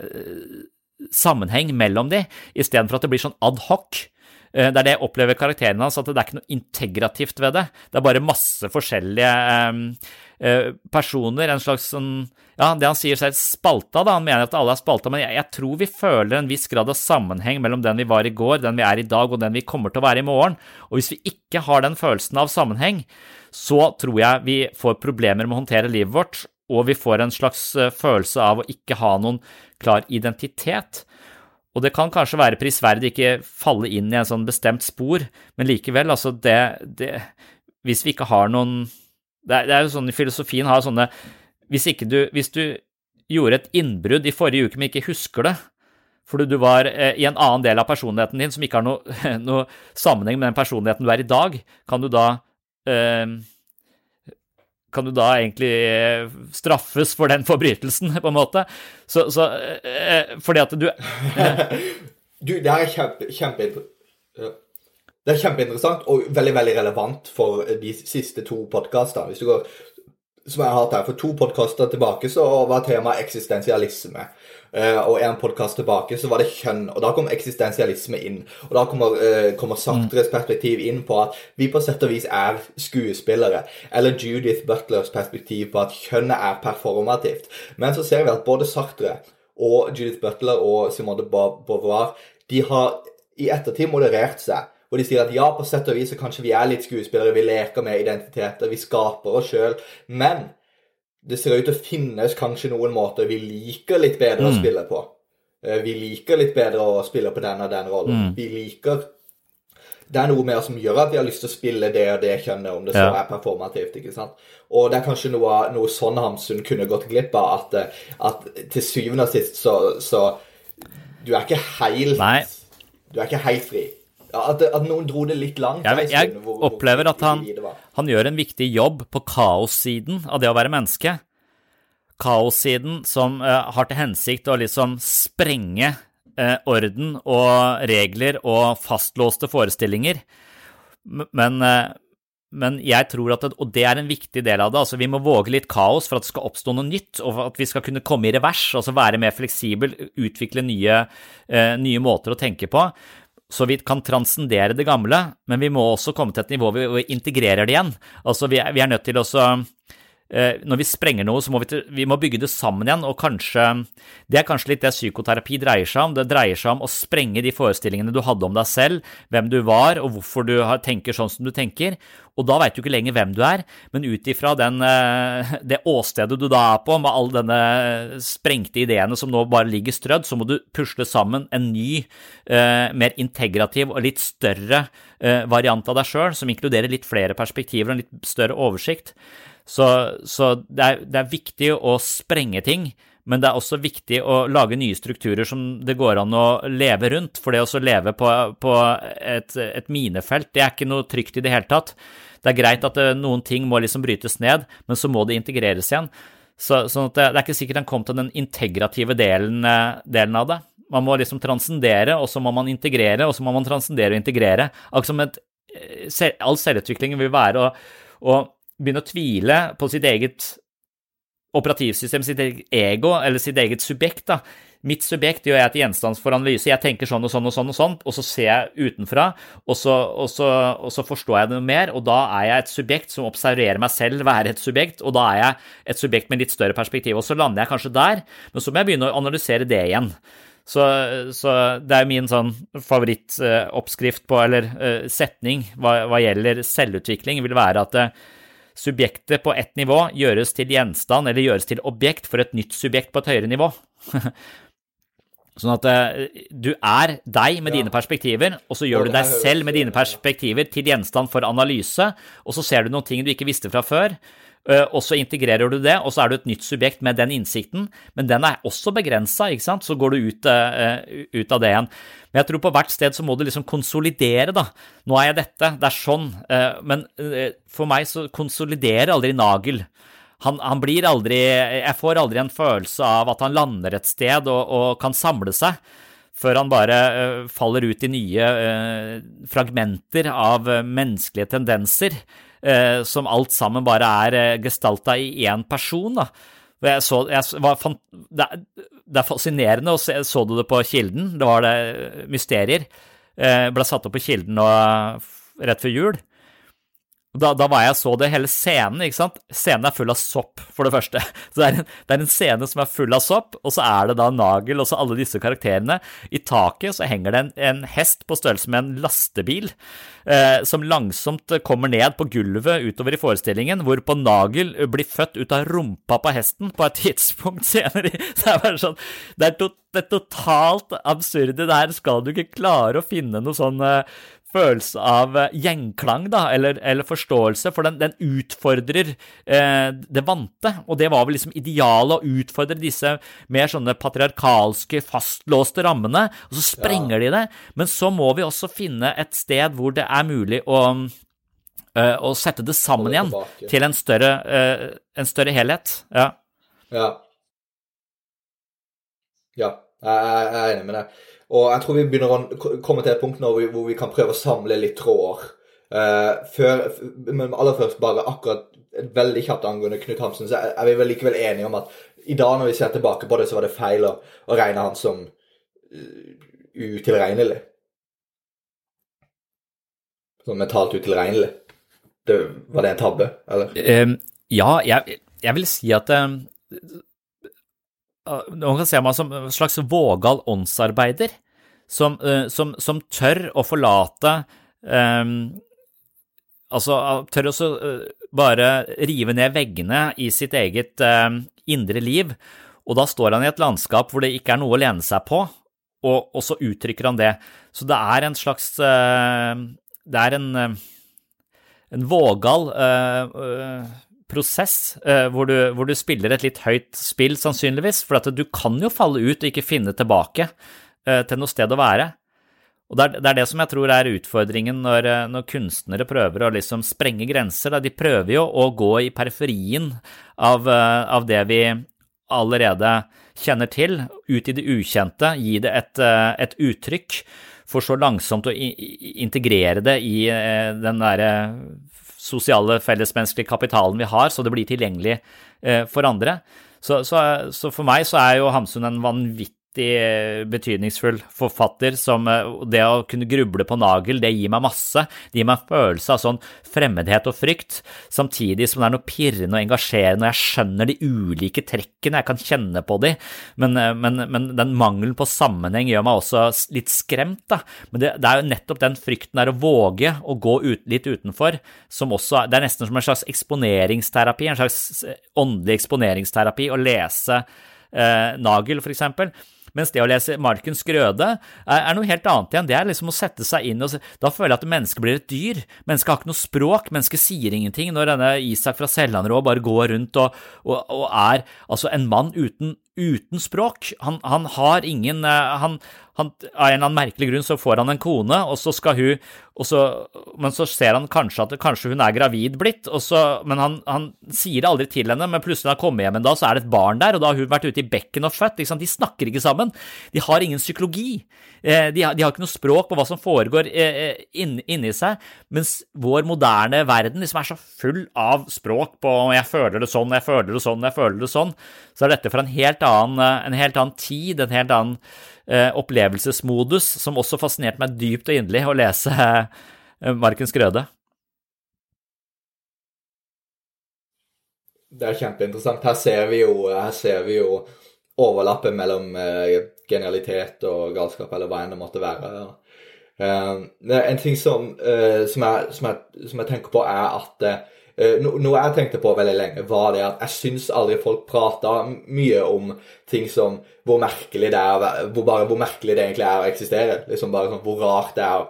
S1: sammenheng mellom de, istedenfor at det blir sånn ad hoc. Eh, det er det jeg opplever karakteren hans, at det er ikke noe integrativt ved det. Det er bare masse forskjellige uh, personer, en slags sånn Ja, det han sier seg spalta, da. Han mener at alle er spalta, men jeg, tror vi føler en viss grad av sammenheng mellom den vi var i går, den vi er i dag, og den vi kommer til å være i morgen. Og hvis vi ikke har den følelsen av sammenheng, så tror jeg vi får problemer med å håndtere livet vårt. og vi får en slags eh, følelse av å ikke ha noen klar identitet. Og det kan kanskje være prisverdig ikke falle inn i en sånn bestemt spor, men likevel, altså det, det Hvis vi ikke har noen det er, det er jo sånn filosofien har sånne hvis, du, hvis du gjorde et innbrudd i forrige uke, men ikke husker det, fordi du var eh, i en annen del av personligheten din som ikke har noe, (laughs) noe sammenheng med den personligheten du er i dag, kan du da eh, kan du da egentlig eh, straffes for den forbrytelsen, på en måte? Så, så eh, Fordi at du (laughs)
S3: Du, det her er kjempe, kjempe det er kjempeinteressant og veldig veldig relevant for de siste to podkastene. Hvis du går som jeg har hatt her. For to podkaster tilbake så var temaet eksistensialisme. Uh, og en podkast tilbake så var det kjønn, og da kom eksistensialisme inn. Og da kommer, uh, kommer Sartres perspektiv inn på at vi på sett og vis er skuespillere. Eller Judith Butlers perspektiv på at kjønnet er performativt. Men så ser vi at både Sartre og Judith Butler og Simone de Beauvoir de har i ettertid moderert seg. Hvor de sier at ja, på sett og vis så kanskje vi er litt skuespillere, vi leker med identiteter, vi skaper oss sjøl. Men det ser ut til å finnes kanskje noen måter vi liker litt bedre mm. å spille på. Eh, vi liker litt bedre å spille på den og den rollen. Mm. Vi liker Det er noe mer som gjør at vi har lyst til å spille det og det kjønnet, om det så er performativt. ikke sant? Og det er kanskje noe, noe sånn Hamsun kunne gått glipp av, at, eh, at til syvende og sist så, så Du er ikke helt
S1: Nei.
S3: Du er ikke helt fri. Ja, at, at, noen dro det litt langt.
S1: Jeg, jeg hvor, hvor, opplever at han, han, gjør en viktig jobb på kaossiden av det å være menneske. Kaossiden som uh, har til hensikt å liksom sprenge uh, orden og regler og fastlåste forestillinger. Men, uh, men jeg tror at det, Og det er en viktig del av det. altså Vi må våge litt kaos for at det skal oppstå noe nytt, og at vi skal kunne komme i revers, altså være mer fleksibel, utvikle nye, nye måter å tenke på så vi kan transcendere det gamle, men vi må også komme til et nivå hvor vi integrerer det igjen. Altså, vi er, vi er nødt til å når vi sprenger noe, så må vi, vi må bygge det sammen igjen, og kanskje Det er kanskje litt det psykoterapi dreier seg om. Det dreier seg om å sprenge de forestillingene du hadde om deg selv, hvem du var, og hvorfor du tenker sånn som du tenker. Og da veit du ikke lenger hvem du er, men ut ifra eh, (laughs) det åstedet du da er på, med alle denne sprengte ideene som nå bare ligger strødd, så må du pusle sammen en ny, eh, mer integrativ og litt større eh, variant av deg sjøl, som inkluderer litt flere perspektiver og en litt større oversikt. Så, så det, er, det er viktig å sprenge ting, men det er også viktig å lage nye strukturer som det går an å leve rundt. For det å leve på, på et, et, minefelt, det er ikke noe trygt i det hele tatt. Det er greit at det, eh, noen ting må liksom brytes ned, men så må det integreres igjen. Så, sånn det, det, er ikke sikkert han kom til den integrative delen, eh, delen av det. Man må liksom transcendere, og så må man integrere, og så må man transcendere og integrere. Akkurat som et, eh, all selvutvikling vil være å, å begynne å tvile på sitt eget operativsystem, sitt eget ego, eller sitt eget subjekt. da. Mitt subjekt gjør jeg til gjenstand for analyse. Jeg tenker sånn og sånn og sånn, og sånn, og så ser jeg utenfra, og så, og, så, og så, forstår jeg det mer, og da er jeg et subjekt som observerer meg selv være et subjekt, og da er jeg et subjekt med litt større perspektiv. Og så lander jeg kanskje der, men så må jeg begynne å analysere det igjen. Så, så det er min sånn favorittoppskrift på, eller uh, setning hva, hva, gjelder selvutvikling, vil være at uh, Subjektet på ett nivå gjøres til gjenstand eller gjøres til objekt for et nytt subjekt på et høyere nivå. (laughs) Sånn at uh, du er deg med ja. dine perspektiver, og så gjør du deg selv med dine perspektiver til gjenstand for analyse, og så ser du noen ting du ikke visste fra før, og så integrerer du det, og så er du et nytt subjekt med den innsikten, men den er også begrensa, ikke sant, så går du ut, uh, ut, av det igjen. Men jeg tror på hvert sted så må du liksom konsolidere, da. Nå er jeg dette, det er sånn, men for meg så konsoliderer aldri Nagel han, han, blir aldri Jeg får aldri en følelse av at han lander et sted og, og kan samle seg, før han bare faller ut i nye fragmenter av menneskelige tendenser, som alt sammen bare er gestalta i én person. da. Jeg så, jeg var, det, er, er fascinerende, og så, så du det på Kilden, det var det Mysterier. ble satt opp på Kilden nå, rett før jul. Da, da, var jeg så det hele scenen, ikke sant. Scenen er full av sopp, for det første. (laughs) Så det er, en, det er, en, scene som er full av sopp, og så er det da Nagel og så alle disse karakterene. I taket så henger det en, en hest på størrelse med en lastebil, eh, som langsomt kommer ned på gulvet utover i forestillingen, hvorpå Nagel blir født ut av rumpa på hesten på et (laughs) tidspunkt senere. Så det er bare sånn Det er, to, det totalt absurde. Der skal du ikke klare å finne noe sånn eh, følelse av gjengklang gjenklang, da, eller, eller forståelse, for den, den utfordrer eh, det vante. Og det var vel liksom idealet, å utfordre disse mer sånne patriarkalske, fastlåste rammene, og så sprenger ja. de det. Men så må vi også finne et sted hvor det er mulig å å sette det sammen igjen til en større, uh, en større helhet. Ja.
S3: ja. Ja, jeg er enig med deg. Og jeg tror vi begynner å komme til et punkt nå hvor vi, kan prøve å samle litt tråder. Uh, før, men aller først bare akkurat veldig kjapt angående Knut Hamsun, så er vi vel likevel enige om at i dag når vi ser tilbake på det, så var det feil å, å regne han som uh, utilregnelig. Sånn mentalt utilregnelig. Det, var det en tabbe, eller?
S1: Um, ja, jeg, jeg, vil si at um, man kan se meg som en slags vågal åndsarbeider, som, eh, som, som tør å forlate um, Altså tør også uh, bare rive ned veggene i sitt eget um, indre liv, og da står han i et landskap hvor det ikke er noe å lene seg på, og, og så uttrykker han det. Så det er en slags uh, Det er en, en vågal prosess eh, hvor, du, hvor, du, spiller et litt høyt spill, sannsynligvis. For at du kan jo falle ut og ikke finne tilbake eh, til noe sted å være. Og det er, det er, det som jeg tror er utfordringen når, eh, når kunstnere prøver å liksom sprenge grenser. Da. De prøver jo å gå i periferien av, eh, av, det vi allerede kjenner til, ut i det ukjente, gi det et, eh, et uttrykk, for så langsomt å integrere det i den derre sosiale fellesmenneskelige kapitalen vi har, så det blir tilgjengelig eh, for andre. Så, så, så, for meg så er jo Hamsun en vanvittig vanvittig betydningsfull forfatter som eh, det å kunne gruble på nagel, det gir meg masse. Det gir meg en følelse av sånn fremmedhet og frykt, samtidig som det er noe pirrende og engasjerende, og jeg skjønner de ulike trekkene, jeg kan kjenne på de, men, eh, men, men den mangelen på sammenheng gjør meg også litt skremt, da. Men det, det er jo nettopp den frykten der å våge å gå ut, litt utenfor, som også Det er nesten som en slags eksponeringsterapi, en slags åndelig eksponeringsterapi, å lese eh, Nagel, for eksempel. Mens det å lese Markens grøde er, noe helt annet igjen. Det er liksom å sette seg inn og Da føler jeg at mennesket blir et dyr. Mennesket har ikke noe språk. Mennesket sier ingenting når denne Isak fra Sellanrå bare går rundt og, og, og er altså en mann uten, uten språk. Han, han, har ingen eh, han, han, Av en eller annen merkelig grunn så får han en kone, og så skal hun så, Men så ser han kanskje at kanskje hun er gravid blitt, så, men han, han, sier det aldri til henne. Men plutselig når han kommer hjem en dag, så er det et barn der, og da har hun vært ute i bekken og født. De snakker ikke sammen. De har ingen psykologi. Eh, de har, de har ikke noe språk på hva som foregår eh, inni inn seg. Mens vår moderne verden liksom er så full av språk på 'jeg føler det sånn, jeg føler det sånn, jeg føler det sånn', så er dette fra en helt en helt annen tid, en helt annen Eh, opplevelsesmodus, som også fascinerte meg dypt og inderlig å lese eh, Markens grøde.
S3: Det er kjempeinteressant. Her ser vi jo, her ser vi jo overlappet mellom eh, genialitet og galskap, eller hva enn det måtte være. Uh, en ting som, uh, som, jeg, som, jeg, som, jeg, tenker på, er at Noe jeg tenkte på veldig lenge, var det at jeg syns aldri folk prata mye om ting som hvor merkelig det er hvor, bare, hvor merkelig det egentlig er å eksistere. Liksom bare sånn, Hvor rart det er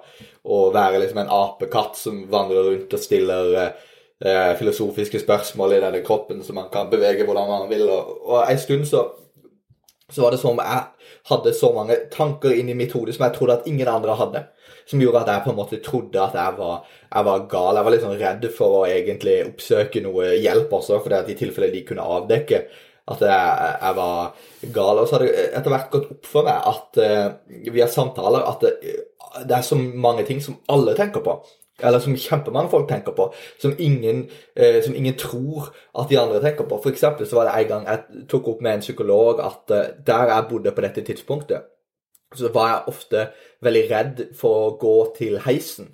S3: å være liksom en apekatt som vandrer rundt og stiller eh, filosofiske spørsmål i denne kroppen som man kan bevege hvordan man vil. Og, og en stund så, så var det som jeg hadde så mange tanker inni mitt hode som jeg trodde at ingen andre hadde. Som gjorde at jeg på en måte trodde at jeg var, jeg var gal. Jeg var litt sånn redd for å egentlig oppsøke noe hjelp også, for i tilfelle de kunne avdekke at jeg, jeg, var gal. Og så har det etter hvert gått opp for meg at uh, via samtaler at det, det, er så mange ting som alle tenker på. Eller som kjempemange folk tenker på, som ingen, uh, som ingen tror at de andre tenker på. For eksempel så var det en gang jeg tok opp med en psykolog at uh, der jeg bodde på dette tidspunktet, så var jeg ofte veldig redd for å gå til heisen.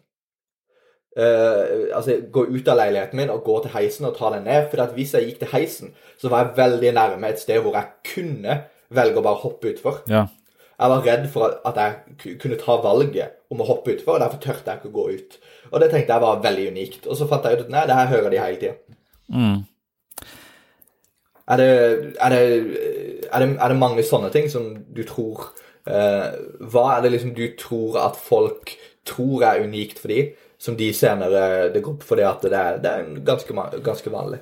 S3: Uh, altså, gå ut av leiligheten min og gå til heisen og ta den ned. For at hvis jeg gikk til heisen, så var jeg veldig nærme et sted hvor jeg kunne velge å bare hoppe utfor.
S1: Ja.
S3: Jeg var redd for at jeg kunne ta valget om å hoppe utfor, og derfor tørte jeg ikke å gå ut. Og det tenkte jeg var veldig unikt. Og så fant jeg ut at nei, det her hører de hele tida.
S1: Mm.
S3: Er det, er, er, er det mange sånne ting som du tror Hva er det liksom du tror at folk tror er unikt for de, som de senere Det går opp for det at det er, det er ganske, ganske vanlig?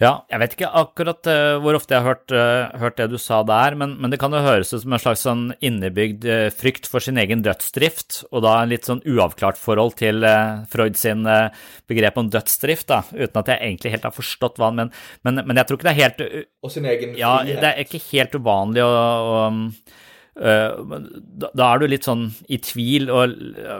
S1: Ja, jeg vet ikke akkurat eh, hvor ofte jeg har hørt, eh, hørt det du sa der, men, men det kan jo høres ut som en slags sånn innebygd eh, frykt for sin egen dødsdrift, og da en litt sånn uavklart forhold til Freud sin eh, begrep om dødsdrift, da, uten at jeg egentlig helt har forstått hva han men, men, men jeg tror ikke det er helt
S3: Og sin egen
S1: Ja, det er ikke helt uvanlig å, å da, da er du litt sånn i tvil og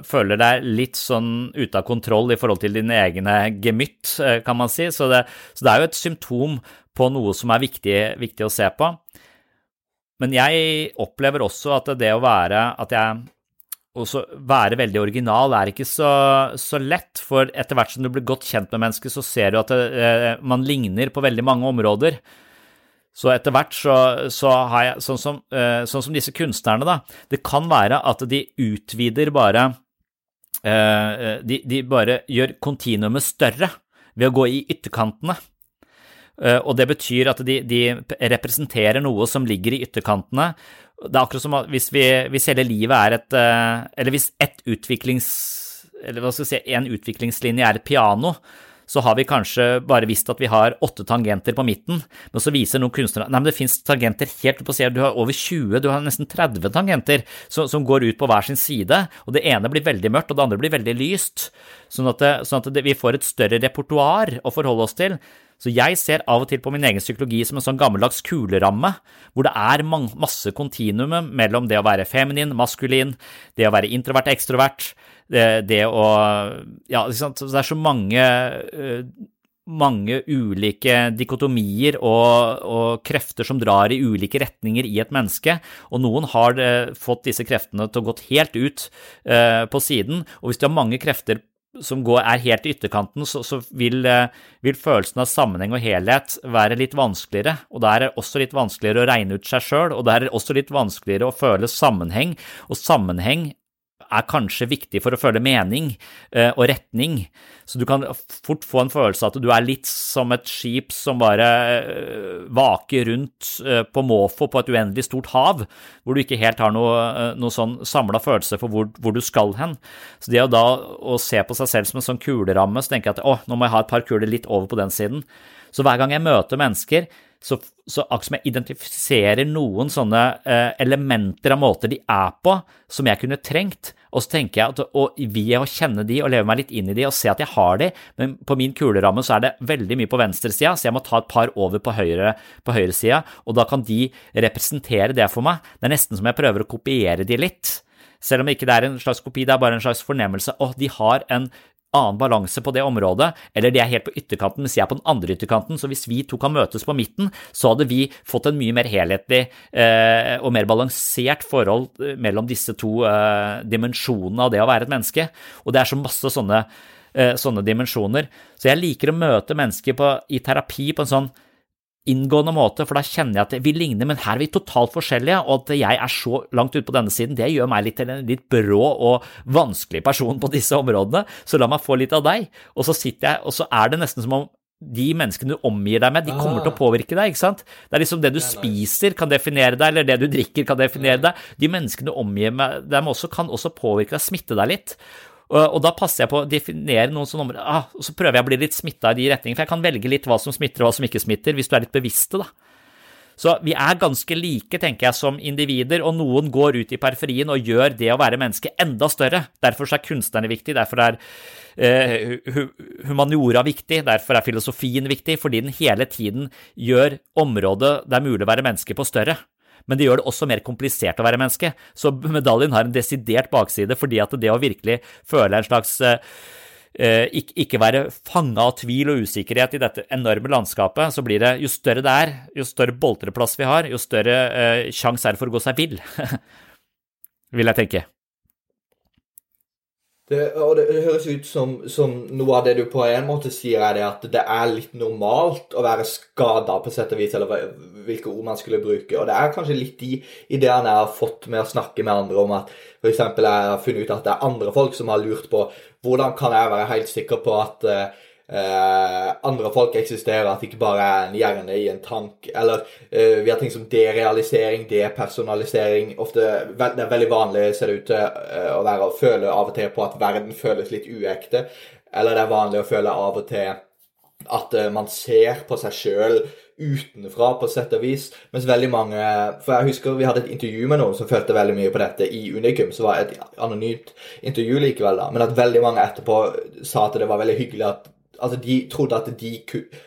S1: føler deg litt sånn ute av kontroll i forhold til dine egne gemytt, øh, kan man si. Så det, så det er jo et symptom på noe som er viktig, viktig å se på. Men jeg opplever også at det å være at jeg også være veldig original er ikke så, så lett, for etter hvert som du blir godt kjent med mennesket, så ser du at det, eh, man ligner på veldig mange områder. Så etter hvert så, så har jeg, sånn som, eh, sånn som disse kunstnerne, da, det kan være at de utvider bare eh, de, de bare gjør kontinuumet større ved å gå i ytterkantene. Eh, Og det betyr at de, de representerer noe som ligger i ytterkantene. Det er akkurat som hvis, vi, hvis hele livet er et eh, Eller hvis ett utviklings... Eller hva skal vi si, en utviklingslinje er et piano, så har vi kanskje bare visst at vi har åtte tangenter på midten, men så viser noen kunstnere Nei, men det fins tangenter helt på siden, du har over 20, du har nesten 30 tangenter som, som går ut på hver sin side, og det ene blir veldig mørkt, og det andre blir veldig lyst, sånn at, det, sånn at det, vi får et større repertoar å forholde oss til. Så jeg ser av og til på min egen psykologi som en sånn gammeldags kuleramme, hvor det er masse kontinuum mellom det å være feminin, maskulin, det å være introvert, ekstrovert, det, det å Ja, ikke sant. Det er så mange eh, mange ulike dikotomier og, og krefter som drar i ulike retninger i et menneske, og noen har det, fått disse kreftene til å gått helt ut eh, på siden, og hvis du har mange krefter som går, er helt i ytterkanten, så, så vil, eh, vil følelsen av sammenheng og helhet være litt vanskeligere. Og da er det også litt vanskeligere å regne ut seg sjøl, og da er det også litt vanskeligere å føle sammenheng. Og sammenheng er kanskje viktig for å føle mening eh, og retning. Så du kan fort få en følelse av at du er litt som et skip som bare eh, vaker rundt eh, på måfå på et uendelig stort hav, hvor du ikke helt har noe, noe sånn samla følelse for hvor, hvor du skal hen. Så det å da å se på seg selv som en sånn kuleramme, så tenker jeg at å, nå må jeg ha et par kuler litt over på den siden. Så hver gang jeg møter mennesker, så, så akkurat som jeg identifiserer noen sånne eh, elementer av måter de er på, som jeg kunne trengt, og så tenker jeg at og ved å kjenne de og leve meg litt inn i de og se at jeg har de, men på min kuleramme så er det veldig mye på venstresida, så jeg må ta et par over på høyre på høyresida, og da kan de representere det for meg. Det er nesten som jeg prøver å kopiere de litt. Selv om ikke det er en slags kopi, det er bare en slags fornemmelse. Å, de har en annen balanse på det området, eller de er helt på ytterkanten, mens jeg er på den andre ytterkanten. Så hvis vi to kan møtes på midten, så hadde vi fått en mye mer helhetlig eh, og mer balansert forhold eh, mellom disse to eh, dimensjonene av det å være et menneske. Og det er så masse sånne, eh, sånne dimensjoner. Så jeg liker å møte mennesker på, i terapi på en sånn inngående måte, for da kjenner jeg at vi ligner, men her er vi totalt forskjellige, og at jeg er så langt ute på denne siden, det gjør meg litt til en litt brå og vanskelig person på disse områdene, så la meg få litt av deg. Og så sitter jeg, og så er det nesten som om de menneskene du omgir deg med, de kommer til å påvirke deg, ikke sant? Det er liksom det du spiser kan definere deg, eller det du drikker kan definere deg. De menneskene du omgir deg med også, kan også påvirke deg, smitte deg litt. Og, da passer jeg på å definere noen sånne områder, ah, og så prøver jeg å bli litt smitta i de retningene, for jeg kan velge litt hva som smitter og hva som ikke smitter, hvis du er litt bevisste, da. Så vi er ganske like, tenker jeg, som individer, og noen går ut i periferien og gjør det å være menneske enda større. Derfor er kunstnerne viktig, derfor er eh, humaniora viktig, derfor er filosofien viktig, fordi den hele tiden gjør området det er mulig å være menneske på større. Men det gjør det også mer komplisert å være menneske. Så (laughs) medaljen har en desidert bakside, fordi at det å virkelig føle en slags eh, eh, ikke, være fanga av tvil og usikkerhet i dette enorme landskapet, så blir det jo større det er, jo større boltreplass vi har, jo større eh, sjanse er det for å gå seg vill. (laughs) Vil jeg tenke.
S3: Det, og det, det høres ut som, som, noe av det du på en måte sier, er det at det er litt normalt å være skada, på sett og vis, eller hvilke ord man skulle bruke. Og det er kanskje litt de ideene jeg har fått med å snakke med andre om at f.eks. jeg har funnet ut at det er andre folk som har lurt på hvordan kan jeg være helt sikker på at uh, eh, andre folk eksisterer, at det ikke bare er en hjerne i en tank. Eller eh, vi har ting som derealisering, depersonalisering. Ofte, Det er veldig vanlig, ser det ut til, eh, å være å føle av og til på at verden føles litt uekte. Eller det er vanlig å føle av og til at uh, man ser på seg sjøl utenfra, på sett og vis. Mens veldig mange For jeg husker vi hadde et intervju med noen som følte veldig mye på dette i Unikum, som var et anonymt intervju likevel, da. Men at veldig mange etterpå sa at det var veldig hyggelig at Altså, de trodde at de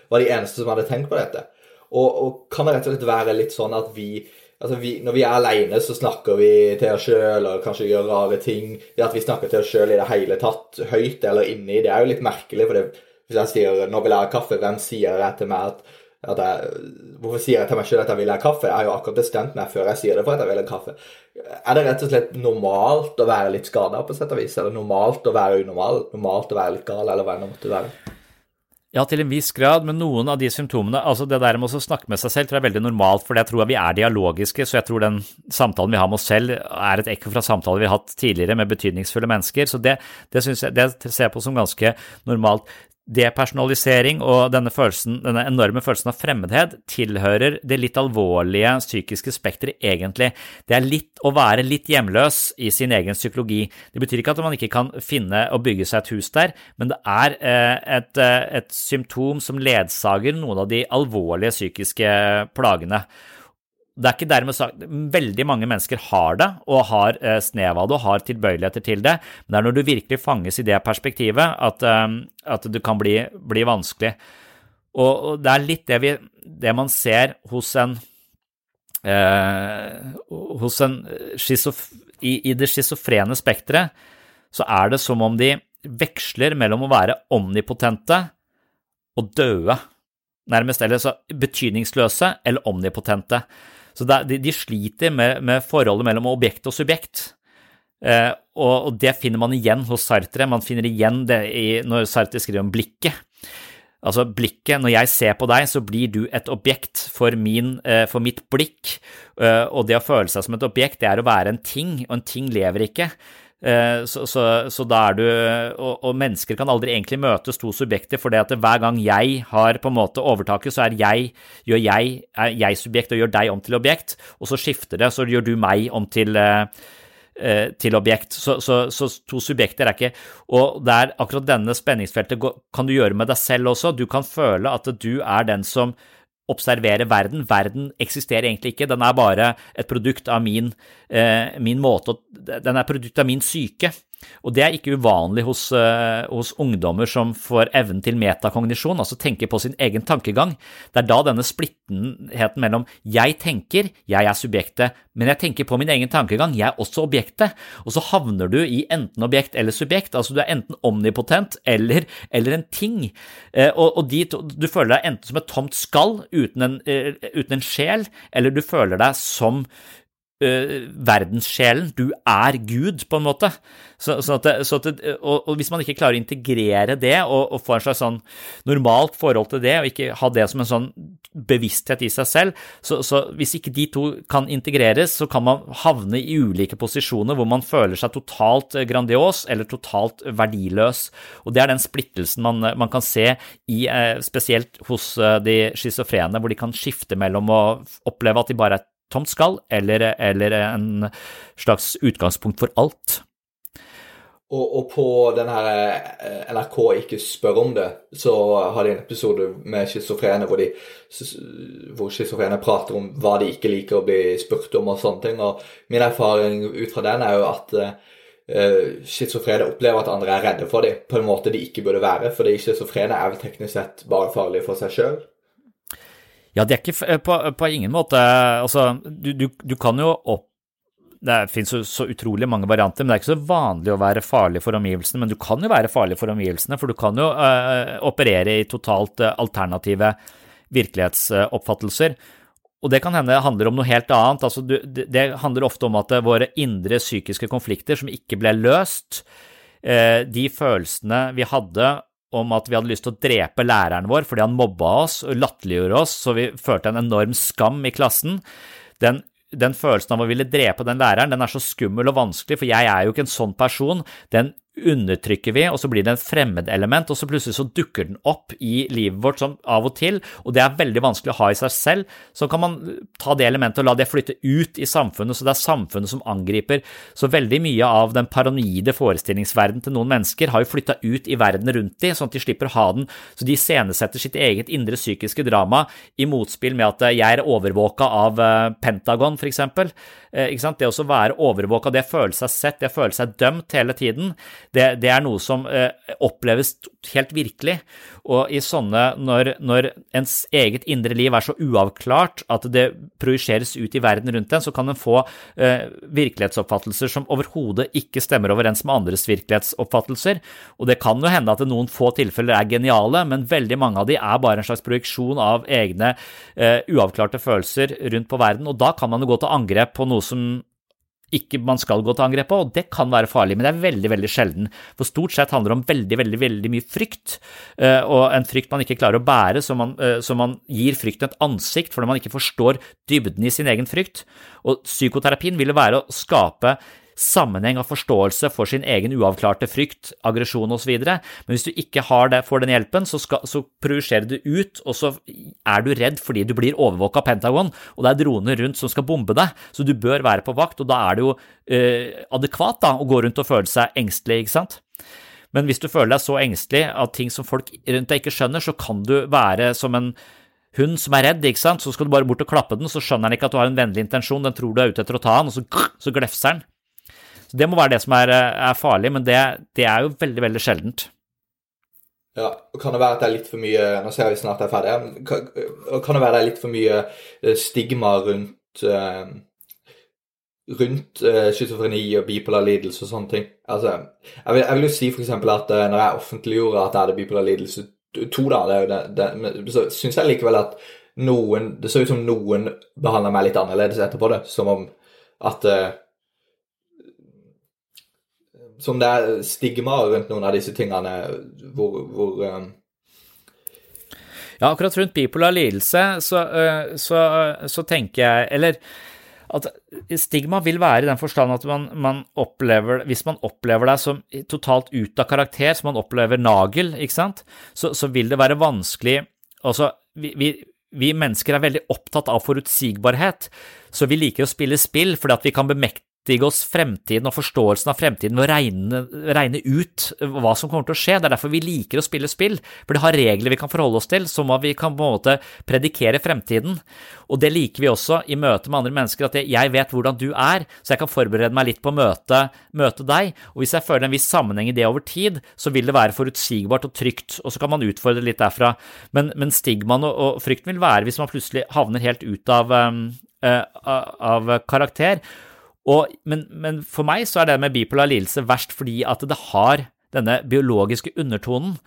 S3: var de eneste som hadde tenkt på dette. Og, og kan det rett og slett være litt sånn at vi Altså vi, Når vi er alene, så snakker vi til oss sjøl og kanskje gjør rare ting. Det at vi snakker til oss sjøl i det hele tatt, høyt eller inni, det er jo litt merkelig. for det, Hvis jeg sier 'nå vil jeg ha kaffe', hvem sier jeg til meg at, at jeg, Hvorfor sier jeg til meg sjøl at jeg vil ha kaffe? Jeg har jo akkurat bestemt meg før jeg sier det for at jeg vil ha kaffe. Er det rett og slett normalt å være litt skada, på sett og vis? Er det normalt å være unormal? Normalt å være litt gal, eller hva det måtte være?
S1: Ja, til en viss grad, men noen av de symptomene altså Det der med å snakke med seg selv tror jeg er veldig normalt, for jeg tror vi er dialogiske, så jeg tror den samtalen vi har med oss selv, er et ekko fra samtaler vi har hatt tidligere med betydningsfulle mennesker. Så det, det, jeg, det ser jeg på som ganske normalt depersonalisering og denne, følelsen, denne enorme følelsen av fremmedhet tilhører det litt alvorlige psykiske spekteret, egentlig. Det er litt å være litt hjemløs i sin egen psykologi. Det betyr ikke at man ikke kan finne og bygge seg et hus der, men det er eh, et, eh, et symptom som ledsager noen av de alvorlige psykiske plagene. Det er ikke dermed sagt Veldig mange mennesker har det, og har eh, snev av det og har tilbøyeligheter til det, men det er når du virkelig fanges i det perspektivet at, eh, at det kan bli, bli vanskelig. Og, det er litt det, vi, det man ser hos en eh, hos en schizof, i, i det schizofrene spekteret, så er det som om de veksler mellom å være omnipotente og døde, nærmest, eller så betydningsløse eller omnipotente. Så de, de sliter med, med, forholdet mellom objekt og subjekt. Eh, og, og, det finner man igjen hos Sartre. Man finner igjen det i, når Sartre skriver om blikket. Altså blikket, Når jeg ser på deg, så blir du et objekt for, min, eh, for mitt blikk. Eh, og det å føle seg som et objekt, det er å være en ting, og en ting lever ikke. Eh, så, så, så, da er du og, og, mennesker kan aldri egentlig møtes to subjekter, for det at hver gang jeg har på en måte overtaket, så er jeg, gjør jeg, er jeg subjekt og gjør deg om til objekt, og så skifter det, så gjør du meg om til uh, til objekt. Så, så, så, to subjekter er ikke Og det er akkurat denne spenningsfeltet kan du gjøre med deg selv også. Du kan føle at du er den som observere verden. Verden eksisterer egentlig ikke, den er bare et produkt av min, eh, min måte Den er produkt av min syke. Og det er ikke uvanlig hos, uh, hos, ungdommer som får evnen til metakognisjon, altså tenker på sin egen tankegang. Det er da denne splittenheten mellom jeg tenker, jeg er subjektet, men jeg tenker på min egen tankegang, jeg er også objektet. Og så havner du i enten objekt eller subjekt, altså du er enten omnipotent eller, eller en ting. Uh, og, og de, du føler deg enten som et tomt skall uten en, uh, uten en sjel, eller du føler deg som verdenssjelen. Du er Gud, på en måte. Så, så det, så det, og, og, hvis man ikke klarer å integrere det og, og få en slags sånn normalt forhold til det, og ikke ha det som en sånn bevissthet i seg selv, så, så hvis ikke de to kan integreres, så kan man havne i ulike posisjoner hvor man føler seg totalt eh, grandios eller totalt verdiløs. Og det er den splittelsen man, man kan se i, eh, spesielt hos de schizofrene, hvor de kan skifte mellom å oppleve at de bare er tomt skall, eller, eller en slags utgangspunkt for alt.
S3: Og, og, på den her eh, NRK ikke spør om det, så har de en episode med schizofrene hvor, hvor schizofrene prater om hva de ikke liker å bli spurt om og sånne ting. Og min erfaring ut fra den er jo at uh, schizofrene opplever at andre er redde for dem på en måte de ikke burde være. Fordi schizofrene er vel teknisk sett bare farlige for seg sjøl.
S1: Ja, det er ikke eh, på, på ingen måte Altså, du, du, du kan jo opp det finnes jo så utrolig mange varianter, men det er ikke så vanlig å være farlig for omgivelsene. Men du kan jo være farlig for omgivelsene, for du kan jo uh, operere i totalt uh, alternative virkelighetsoppfattelser. Og det kan hende handler om noe helt annet. Altså, du, det, handler ofte om at våre indre psykiske konflikter som ikke ble løst, uh, de følelsene vi hadde om at vi hadde lyst til å drepe læreren vår fordi han mobba oss og latterliggjorde oss, så vi følte en enorm skam i klassen. Den den følelsen av å ville drepe den læreren, den er så skummel og vanskelig, for jeg er jo ikke en sånn person. Den undertrykker vi, og så blir det en fremmedelement, og så plutselig så dukker den opp i livet vårt som av og til, og det er veldig vanskelig å ha i seg selv. Så kan man ta det elementet og la det flytte ut i samfunnet, så det er samfunnet som angriper. Så veldig mye av den paranoide forestillingsverdenen til noen mennesker har jo flytta ut i verden rundt dem, sånn at de slipper å ha den. Så de iscenesetter sitt eget indre psykiske drama i motspill med at jeg er overvåka av eh, Pentagon, for eksempel. Eh, det å være overvåka, det å føle seg sett, det å føle seg dømt hele tiden, det, det er noe som eh, oppleves helt virkelig. Og i sånne, når, når, ens eget indre liv er så uavklart at det projiseres ut i verden rundt en, så kan en få eh, virkelighetsoppfattelser som overhodet ikke stemmer overens med andres virkelighetsoppfattelser. Og det kan jo hende at noen få tilfeller er geniale, men veldig mange av de er bare en slags projeksjon av egne eh, uavklarte følelser rundt på verden, og da kan man jo gå til angrep på noe som ikke man skal gå til angrep på, og det kan være farlig, men det er veldig veldig sjelden. For stort sett handler det om veldig veldig, veldig mye frykt, eh, og en frykt man ikke klarer å bære, så man, eh, så man gir frykten et ansikt fordi man ikke forstår dybden i sin egen frykt. Og psykoterapien vil være å skape sammenheng og forståelse for sin egen uavklarte frykt, aggresjon osv. Men hvis du ikke det, får den hjelpen, så, skal, så projiserer du ut, og så er du redd fordi du blir overvåka av Pentagon, og det er droner rundt som skal bombe deg, så du bør være på vakt, og da er det jo eh, adekvat da, å gå rundt og føle seg engstelig, ikke sant? Men hvis du føler deg så engstelig at ting som folk rundt deg ikke skjønner, så kan du være som en hund som er redd, ikke sant, så skal du bare bort og klappe den, så skjønner den ikke at du har en vennlig intensjon, den tror du er ute etter å ta den, og så, så glefser den. Så Det må være det som er, er farlig, men det, det, er jo veldig, veldig sjeldent.
S3: Ja, og Kan det være at det er litt for mye Nå ser vi snart er ferdig. Kan, kan det være det er litt for mye eh, stigma rundt uh, rundt uh, schizofreni og bipolar lidelse og sånne ting? Altså, jeg vil, jeg vil jo si f.eks. at uh, når jeg offentliggjorde at jeg hadde bipolar lidelse to, da, det er jo det, det, så syns jeg likevel at noen Det så ut som noen behandla meg litt annerledes etterpå det. Som om at uh, som det er stigma rundt noen av disse tingene hvor, hvor um...
S1: Ja, akkurat rundt bipolar lidelse så, uh, så, så, tenker jeg Eller at stigma vil være i den forstand at man, man, opplever Hvis man opplever deg som totalt ut av karakter, som man opplever nagel, ikke sant, så, så vil det være vanskelig Altså, vi, vi, vi mennesker er veldig opptatt av forutsigbarhet, så vi liker å spille spill fordi at vi kan bemekte berettige oss fremtiden og forståelsen av fremtiden ved å regne, regne, ut hva som kommer til å skje. Det er derfor vi liker å spille spill, for det har regler vi kan forholde oss til, som at vi kan på en måte predikere fremtiden. Og det liker vi også i møte med andre mennesker, at jeg vet hvordan du er, så jeg kan forberede meg litt på å møte, møte deg. Og hvis jeg føler en viss sammenheng i det over tid, så vil det være forutsigbart og trygt, og så kan man utfordre litt derfra. Men, men stigmaen og, og, frykten vil være hvis man plutselig havner helt ut av, um, uh, av karakter. Og, men, men, for meg så er det med bipolar lidelse verst fordi at det har denne biologiske undertonen.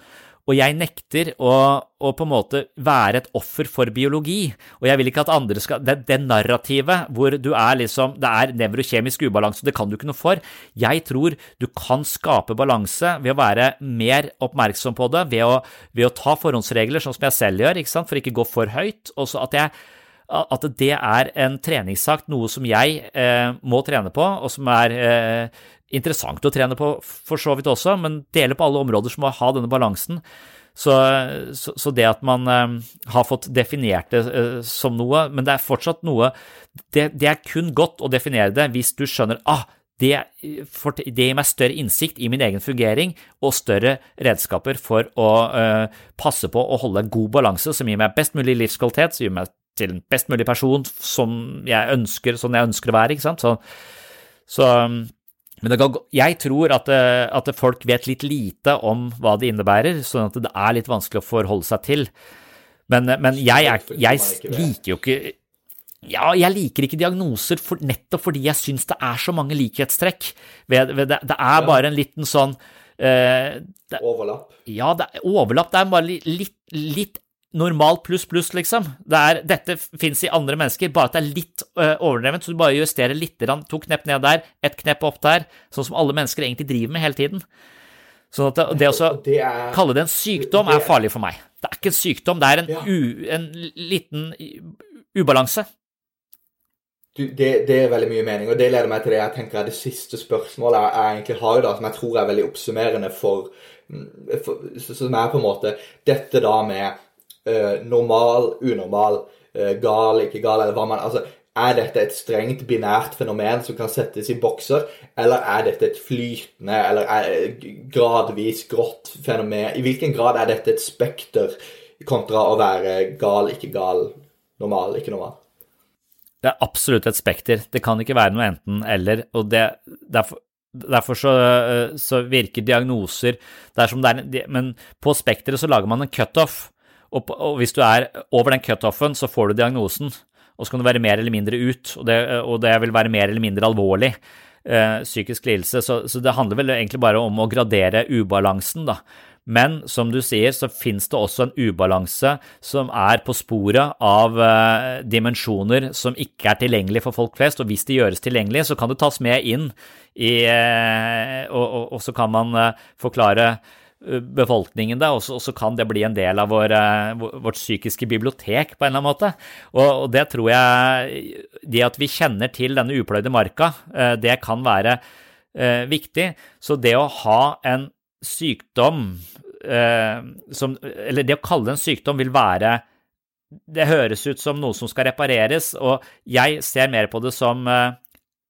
S1: Og jeg nekter å, å, på en måte være et offer for biologi. Og jeg vil ikke at andre skal Det, det narrativet hvor du er liksom Det er nevrokjemisk ubalanse, det kan du ikke noe for. Jeg tror du kan skape balanse ved å være mer oppmerksom på det, ved å, ved å ta forhåndsregler, sånn som jeg selv gjør, ikke sant, for ikke gå for høyt. Og så at jeg at det er en treningssak, noe som jeg eh, må trene på, og som er eh, interessant å trene på for så vidt også, men deler på alle områder som må ha denne balansen. Så, så, så det at man eh, har fått definert det eh, som noe, men det er fortsatt noe det, det, er kun godt å definere det hvis du skjønner ah, det, for, det, gir meg større innsikt i min egen fungering og større redskaper for å uh, passe på å holde en god balanse som gir meg best mulig livskvalitet, som gir meg til en best mulig person som jeg ønsker, sånn jeg ønsker å være. ikke sant? Så, så men det, jeg tror at, at, folk vet litt lite om hva det innebærer, sånn at det er litt vanskelig å forholde seg til. Men, men jeg, er, jeg, liker jo ikke ja, jeg liker ikke diagnoser for, nettopp fordi jeg syns det er så mange likhetstrekk. Ved, ved det, det, er bare en liten sånn uh,
S3: det, Overlapp?
S1: Ja, det, overlapp. Det er bare litt, litt normal pluss pluss, liksom. Det er, dette fins i andre mennesker, bare at det er litt uh, overdrevent, så du bare justerer litt, to knepp ned der, ett knepp opp der, sånn som alle mennesker egentlig driver med hele tiden. Så det, det å kalle det en sykdom er farlig for meg. Det er ikke en sykdom, det er en, u, en liten ubalanse.
S3: Du, det, det, er veldig mye mening, og det leder meg til det jeg tenker er det siste spørsmålet jeg, jeg egentlig har, da, som jeg tror er veldig oppsummerende for, for Som er på en måte dette da med uh, normal, unormal, eh, gal, ikke gal, eller hva man altså, er dette et strengt binært fenomen som kan settes i bokser, eller er dette et flytende eller gradvis grått fenomen? I hvilken grad er dette et spekter kontra å være gal, ikke gal, normal, ikke normal?
S1: Det er absolutt et spekter. Det kan ikke være noe enten-eller. og det, derfor, derfor så, så, virker diagnoser det er, Men på spekteret så lager man en cutoff, og, og hvis du er over den cutoffen, så får du diagnosen og så kan det være mer eller mindre ut, og det, og det vil være mer eller mindre alvorlig eh, psykisk lidelse. Så, så, det handler vel egentlig bare om å gradere ubalansen, da. Men som du sier, så finnes det også en ubalanse som er på sporet av eh, dimensjoner som ikke er tilgjengelig for folk flest, og hvis de gjøres tilgjengelig, så kan det tas med inn i eh, og, og, og, så kan man eh, forklare befolkningen, da, og så kan det bli en del av vår, eh, vårt psykiske bibliotek på en eller annen måte. Og, det tror jeg Det at vi kjenner til denne upløyde marka, eh, det kan være eh, viktig. Så det å ha en sykdom eh, som Eller det å kalle det en sykdom vil være Det høres ut som noe som skal repareres, og jeg ser mer på det som eh,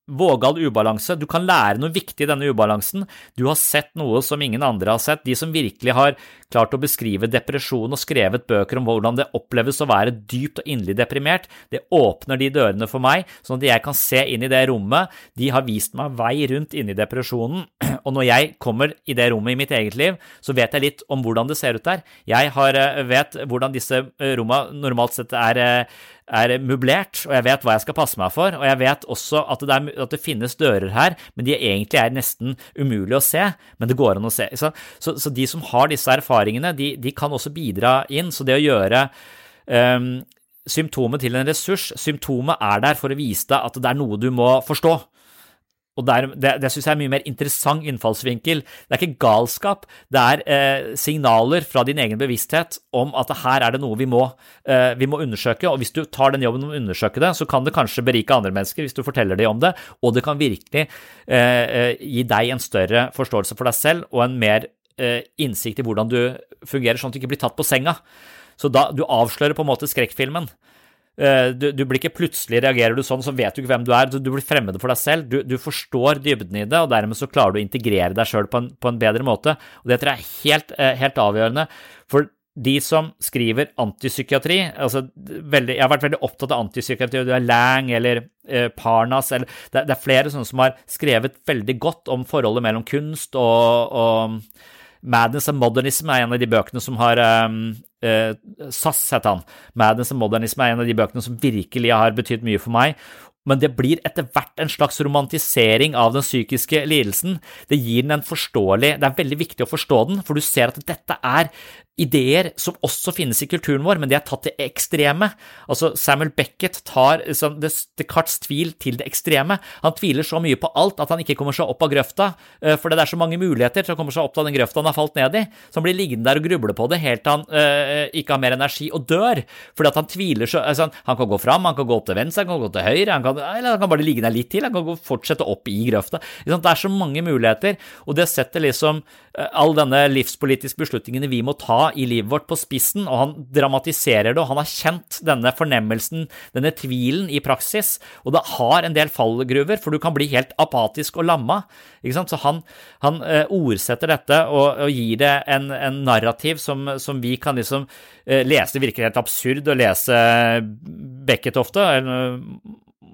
S1: vågal ubalanse. Du kan lære noe viktig i denne ubalansen. Du har sett noe som ingen andre har sett. De som virkelig har klart å beskrive depresjon og skrevet bøker om hvordan det oppleves å være dypt og inderlig deprimert, det åpner de dørene for meg, sånn at jeg kan se inn i det rommet. De har vist meg vei rundt inni depresjonen, og når jeg kommer i det rommet i mitt eget liv, så vet jeg litt om hvordan det ser ut der. Jeg har, eh, vet hvordan disse eh, rommene normalt sett er eh, er møblert, og jeg vet hva jeg skal passe meg for. Og jeg vet også at det, er, at det finnes dører her, men de egentlig er nesten umulig å se. Men det går an å se. Så, så, så de som har disse erfaringene, de, de, kan også bidra inn. Så det å gjøre um, symptomet til en ressurs Symptomet er der for å vise deg at det er noe du må forstå. Og der, Det, det syns jeg er en mye mer interessant innfallsvinkel. Det er ikke galskap, det er eh, signaler fra din egen bevissthet om at her er det noe vi må, eh, vi må, undersøke. Og hvis du tar den jobben med å undersøke det, så kan det kanskje berike andre mennesker hvis du forteller dem om det, og det kan virkelig eh, eh gi deg en større forståelse for deg selv og en mer Eh, innsikt i hvordan du fungerer, sånn at du ikke blir tatt på senga. Så da, du avslører på en måte skrekkfilmen. Eh, du, du, blir ikke plutselig reagerer du sånn, så vet du ikke hvem du er. Du, blir fremmed for deg selv. Du, du, forstår dybden i det, og dermed så klarer du å integrere deg sjøl på, på, en bedre måte. Og det tror jeg er helt, eh, helt avgjørende. For de som skriver antipsykiatri altså Jeg har vært veldig opptatt av antipsykiatri, du er Lang eller eh, Parnas eller det, det, er flere sånne som har skrevet veldig godt om forholdet mellom kunst og, og Madness and Modernism er en av de bøkene som har um, uh, SAS heter han. Madness and Modernism er en av de bøkene som virkelig har betydd mye for meg. Men det blir etter hvert en slags romantisering av den psykiske lidelsen. Det gir den en forståelig Det er veldig viktig å forstå den, for du ser at dette er ideer som også finnes i kulturen vår, men de er tatt til ekstreme. Altså, Samuel Beckett tar liksom, Descartes' tvil til det ekstreme. Han tviler så mye på alt at han ikke kommer seg opp av grøfta, for fordi det er så mange muligheter til å komme seg opp av den grøfta han har falt ned i. Så han blir liggende der og gruble på det helt til han øh, ikke har mer energi og dør. Fordi at han tviler så altså, Han kan gå fram, han kan gå opp til venstre, han kan gå til høyre, han kan, eller han kan bare ligge der litt til, han kan fortsette opp i grøfta. Det er så mange muligheter, og det setter liksom all denne livspolitiske beslutningene vi må ta i livet vårt, på spissen, og han dramatiserer det, og han har kjent denne fornemmelsen, denne tvilen, i praksis, og det har en del fallgruver, for du kan bli helt apatisk og lamma. Så han, han uh, ordsetter dette og, og, gir det en, en narrativ som, som, vi kan liksom uh, lese. Det virker helt absurd å lese Beckett ofte. Eller,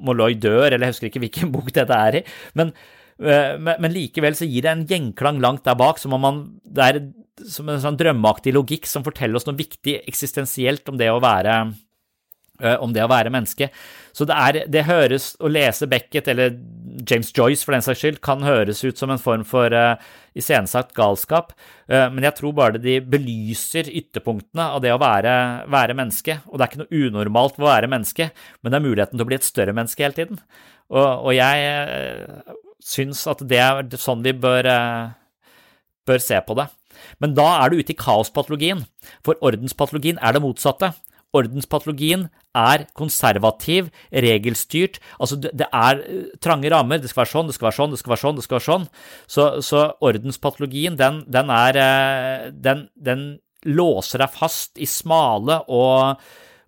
S1: Molloy dør, eller jeg husker ikke hvilken (laughs) bok dette er i. men Eh, men, men, likevel så gir det en gjenklang langt der bak, som om man, det er som en sånn drømmeaktig logikk som forteller oss noe viktig eksistensielt om det å være, eh, om det å være menneske. Så det, er, det høres Å lese Beckett, eller James Joyce for den saks skyld, kan høres ut som en form for uh, iscenesatt galskap, uh, men jeg tror bare de belyser ytterpunktene av det å være, være, menneske. Og det er ikke noe unormalt ved å være menneske, men det er muligheten til å bli et større menneske hele tiden. Og, og jeg uh, syns at det er sånn vi bør bør se på det. Men da er du ute i kaospatologien, for ordenspatologien er det motsatte. Ordenspatologien er konservativ, regelstyrt. Altså, det, er eh, trange rammer. Det skal være sånn, det skal være sånn, det skal være sånn. det skal være sånn. Så, så ordenspatologien, den, den er eh, den, den, låser deg fast i smale og,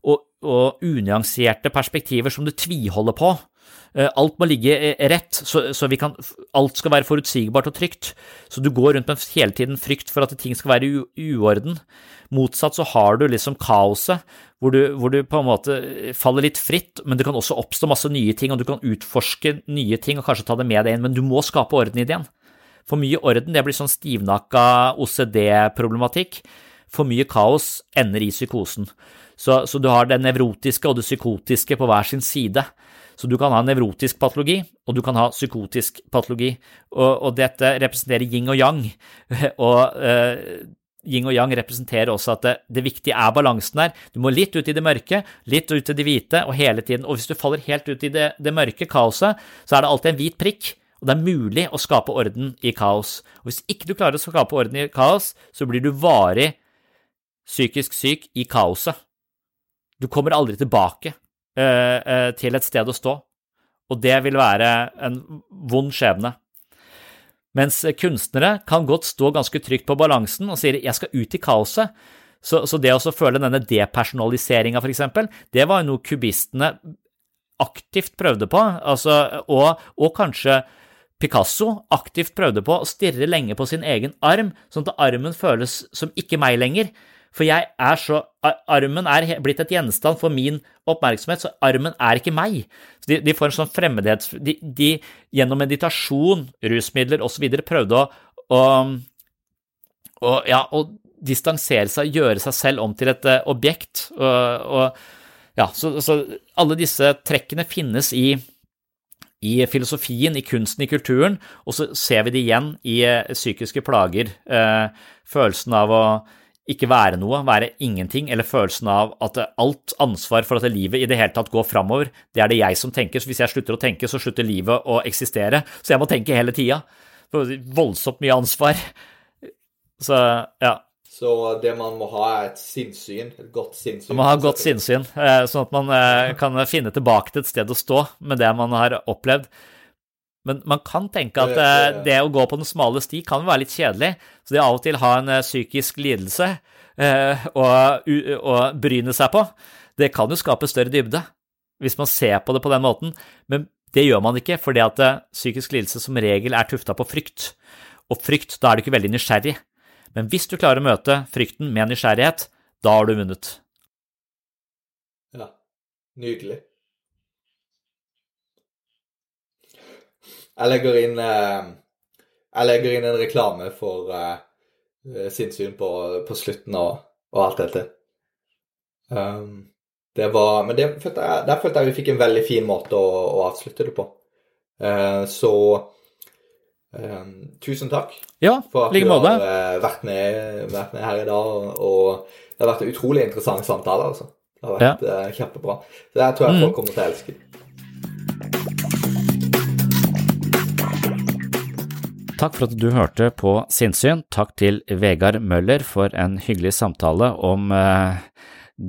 S1: og, og unyanserte perspektiver som du tviholder på. Eh, alt må ligge rett, så, så kan, alt skal være forutsigbart og trygt. Så du går rundt med hele tiden frykt for at ting skal være i uorden. Motsatt så har du liksom kaoset, hvor du, hvor du, på en måte faller litt fritt, men det kan også oppstå masse nye ting, og du kan utforske nye ting og kanskje ta det med deg inn, men du må skape orden i det igjen. For mye orden, det blir sånn stivnakka OCD-problematikk. For mye kaos ender i psykosen. Så, så, du har det nevrotiske og det psykotiske på hver sin side. Så du kan ha nevrotisk patologi, og du kan ha psykotisk patologi. Og, og dette representerer yin og yang. (laughs) Og uh, yin og yang representerer også at det, det, viktige er balansen der. Du må litt ut i det mørke, litt ut i det hvite, og hele tiden. Og hvis du faller helt ut i det, det mørke kaoset, så er det alltid en hvit prikk. Og det er mulig å skape orden i kaos. Og hvis ikke du klarer å skape orden i kaos, så blir du varig psykisk syk i kaoset. Du kommer aldri tilbake til et sted å stå, og det vil være en vond skjebne. Mens kunstnere kan godt stå ganske trygt på balansen og sier 'jeg skal ut i kaoset'. Så, så det å føle denne depersonaliseringa, eksempel, det var jo noe kubistene aktivt prøvde på, altså, og, og, kanskje Picasso aktivt prøvde på å stirre lenge på sin egen arm, sånn at armen føles som ikke meg lenger. For jeg er så Armen er blitt et gjenstand for min oppmerksomhet, så armen er ikke meg. De, de får en sånn fremmedhets... De, de gjennom meditasjon, rusmidler osv. prøvde å, å, å, ja, å distansere seg, gjøre seg selv om til et uh, objekt. Og, og, ja, så, så, alle disse trekkene finnes i, i filosofien, i kunsten, i kulturen, og så ser vi det igjen i uh, psykiske plager. Uh, følelsen av å ikke være noe, være ingenting, eller følelsen av at alt ansvar for at livet i det hele tatt går framover, det er det jeg som tenker. Så hvis jeg slutter å tenke, så slutter livet å eksistere. Så jeg må tenke hele tida. Voldsomt mye ansvar. Så ja.
S3: Så det man må ha, er et sinnssyn, et godt sinnssyn?
S1: Man må ha godt sinnssyn, eh, sånn at man eh, kan finne tilbake til et sted å stå med det man har opplevd. Men man kan tenke at eh, det å gå på den smale sti kan være litt kjedelig. Så det å av og til ha en eh, psykisk lidelse eh, å bryne seg på, det kan jo skape større dybde, hvis man ser på det på den måten. Men det gjør man ikke, fordi at psykisk lidelse som regel er tufta på frykt. Og frykt, da er du ikke veldig nysgjerrig. Men hvis du klarer å møte frykten med nysgjerrighet, da har du vunnet.
S3: Ja, nydelig. Jeg legger inn eh, Jeg legger inn en reklame for uh, syn på, på slutten og, og alt dette. Um, det var Men det følte jeg, der følte jeg vi fikk en veldig fin måte å, å avslutte det på. Uh, så um, tusen takk
S1: ja,
S3: for at du har uh, vært, med, vært, med, her i dag. Og, og, det har vært en utrolig interessant samtale. altså. Det har vært ja. kjempebra. Så det tror jeg folk mm. kommer til å elske.
S1: Takk for at du hørte på Sinnsyn. Takk til Vegard Møller for en hyggelig samtale om eh,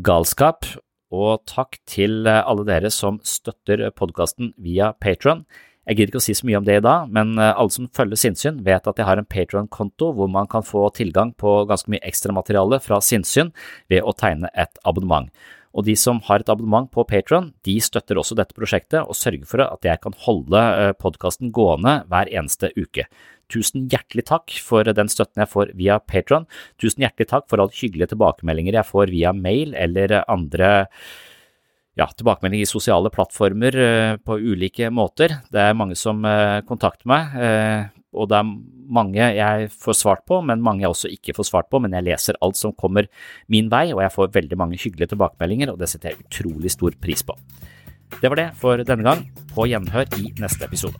S1: galskap. Og takk til eh, alle dere som støtter podkasten via Patron. Jeg gidder ikke å si så mye om det i dag, men eh, alle som følger Sinnsyn, vet at jeg har en Patron-konto hvor man kan få tilgang på ganske mye ekstramateriale fra Sinnsyn ved å tegne et abonnement. Og de som har et abonnement på Patron, de støtter også dette prosjektet og sørger for at jeg kan holde eh, podkasten gående hver eneste uke. Tusen hjertelig takk for den støtten jeg får via Patron. Tusen hjertelig takk for alle hyggelige tilbakemeldinger jeg får via mail eller andre ja, tilbakemeldinger i sosiale plattformer eh, på ulike måter. Det er mange som eh, kontakter meg, og det er mange jeg får svart på, men mange jeg også ikke får svart på. Men jeg leser alt som kommer min vei, og jeg får veldig mange hyggelige tilbakemeldinger, og det setter jeg utrolig stor pris på. Det var det for denne gang. På gjenhør i neste episode.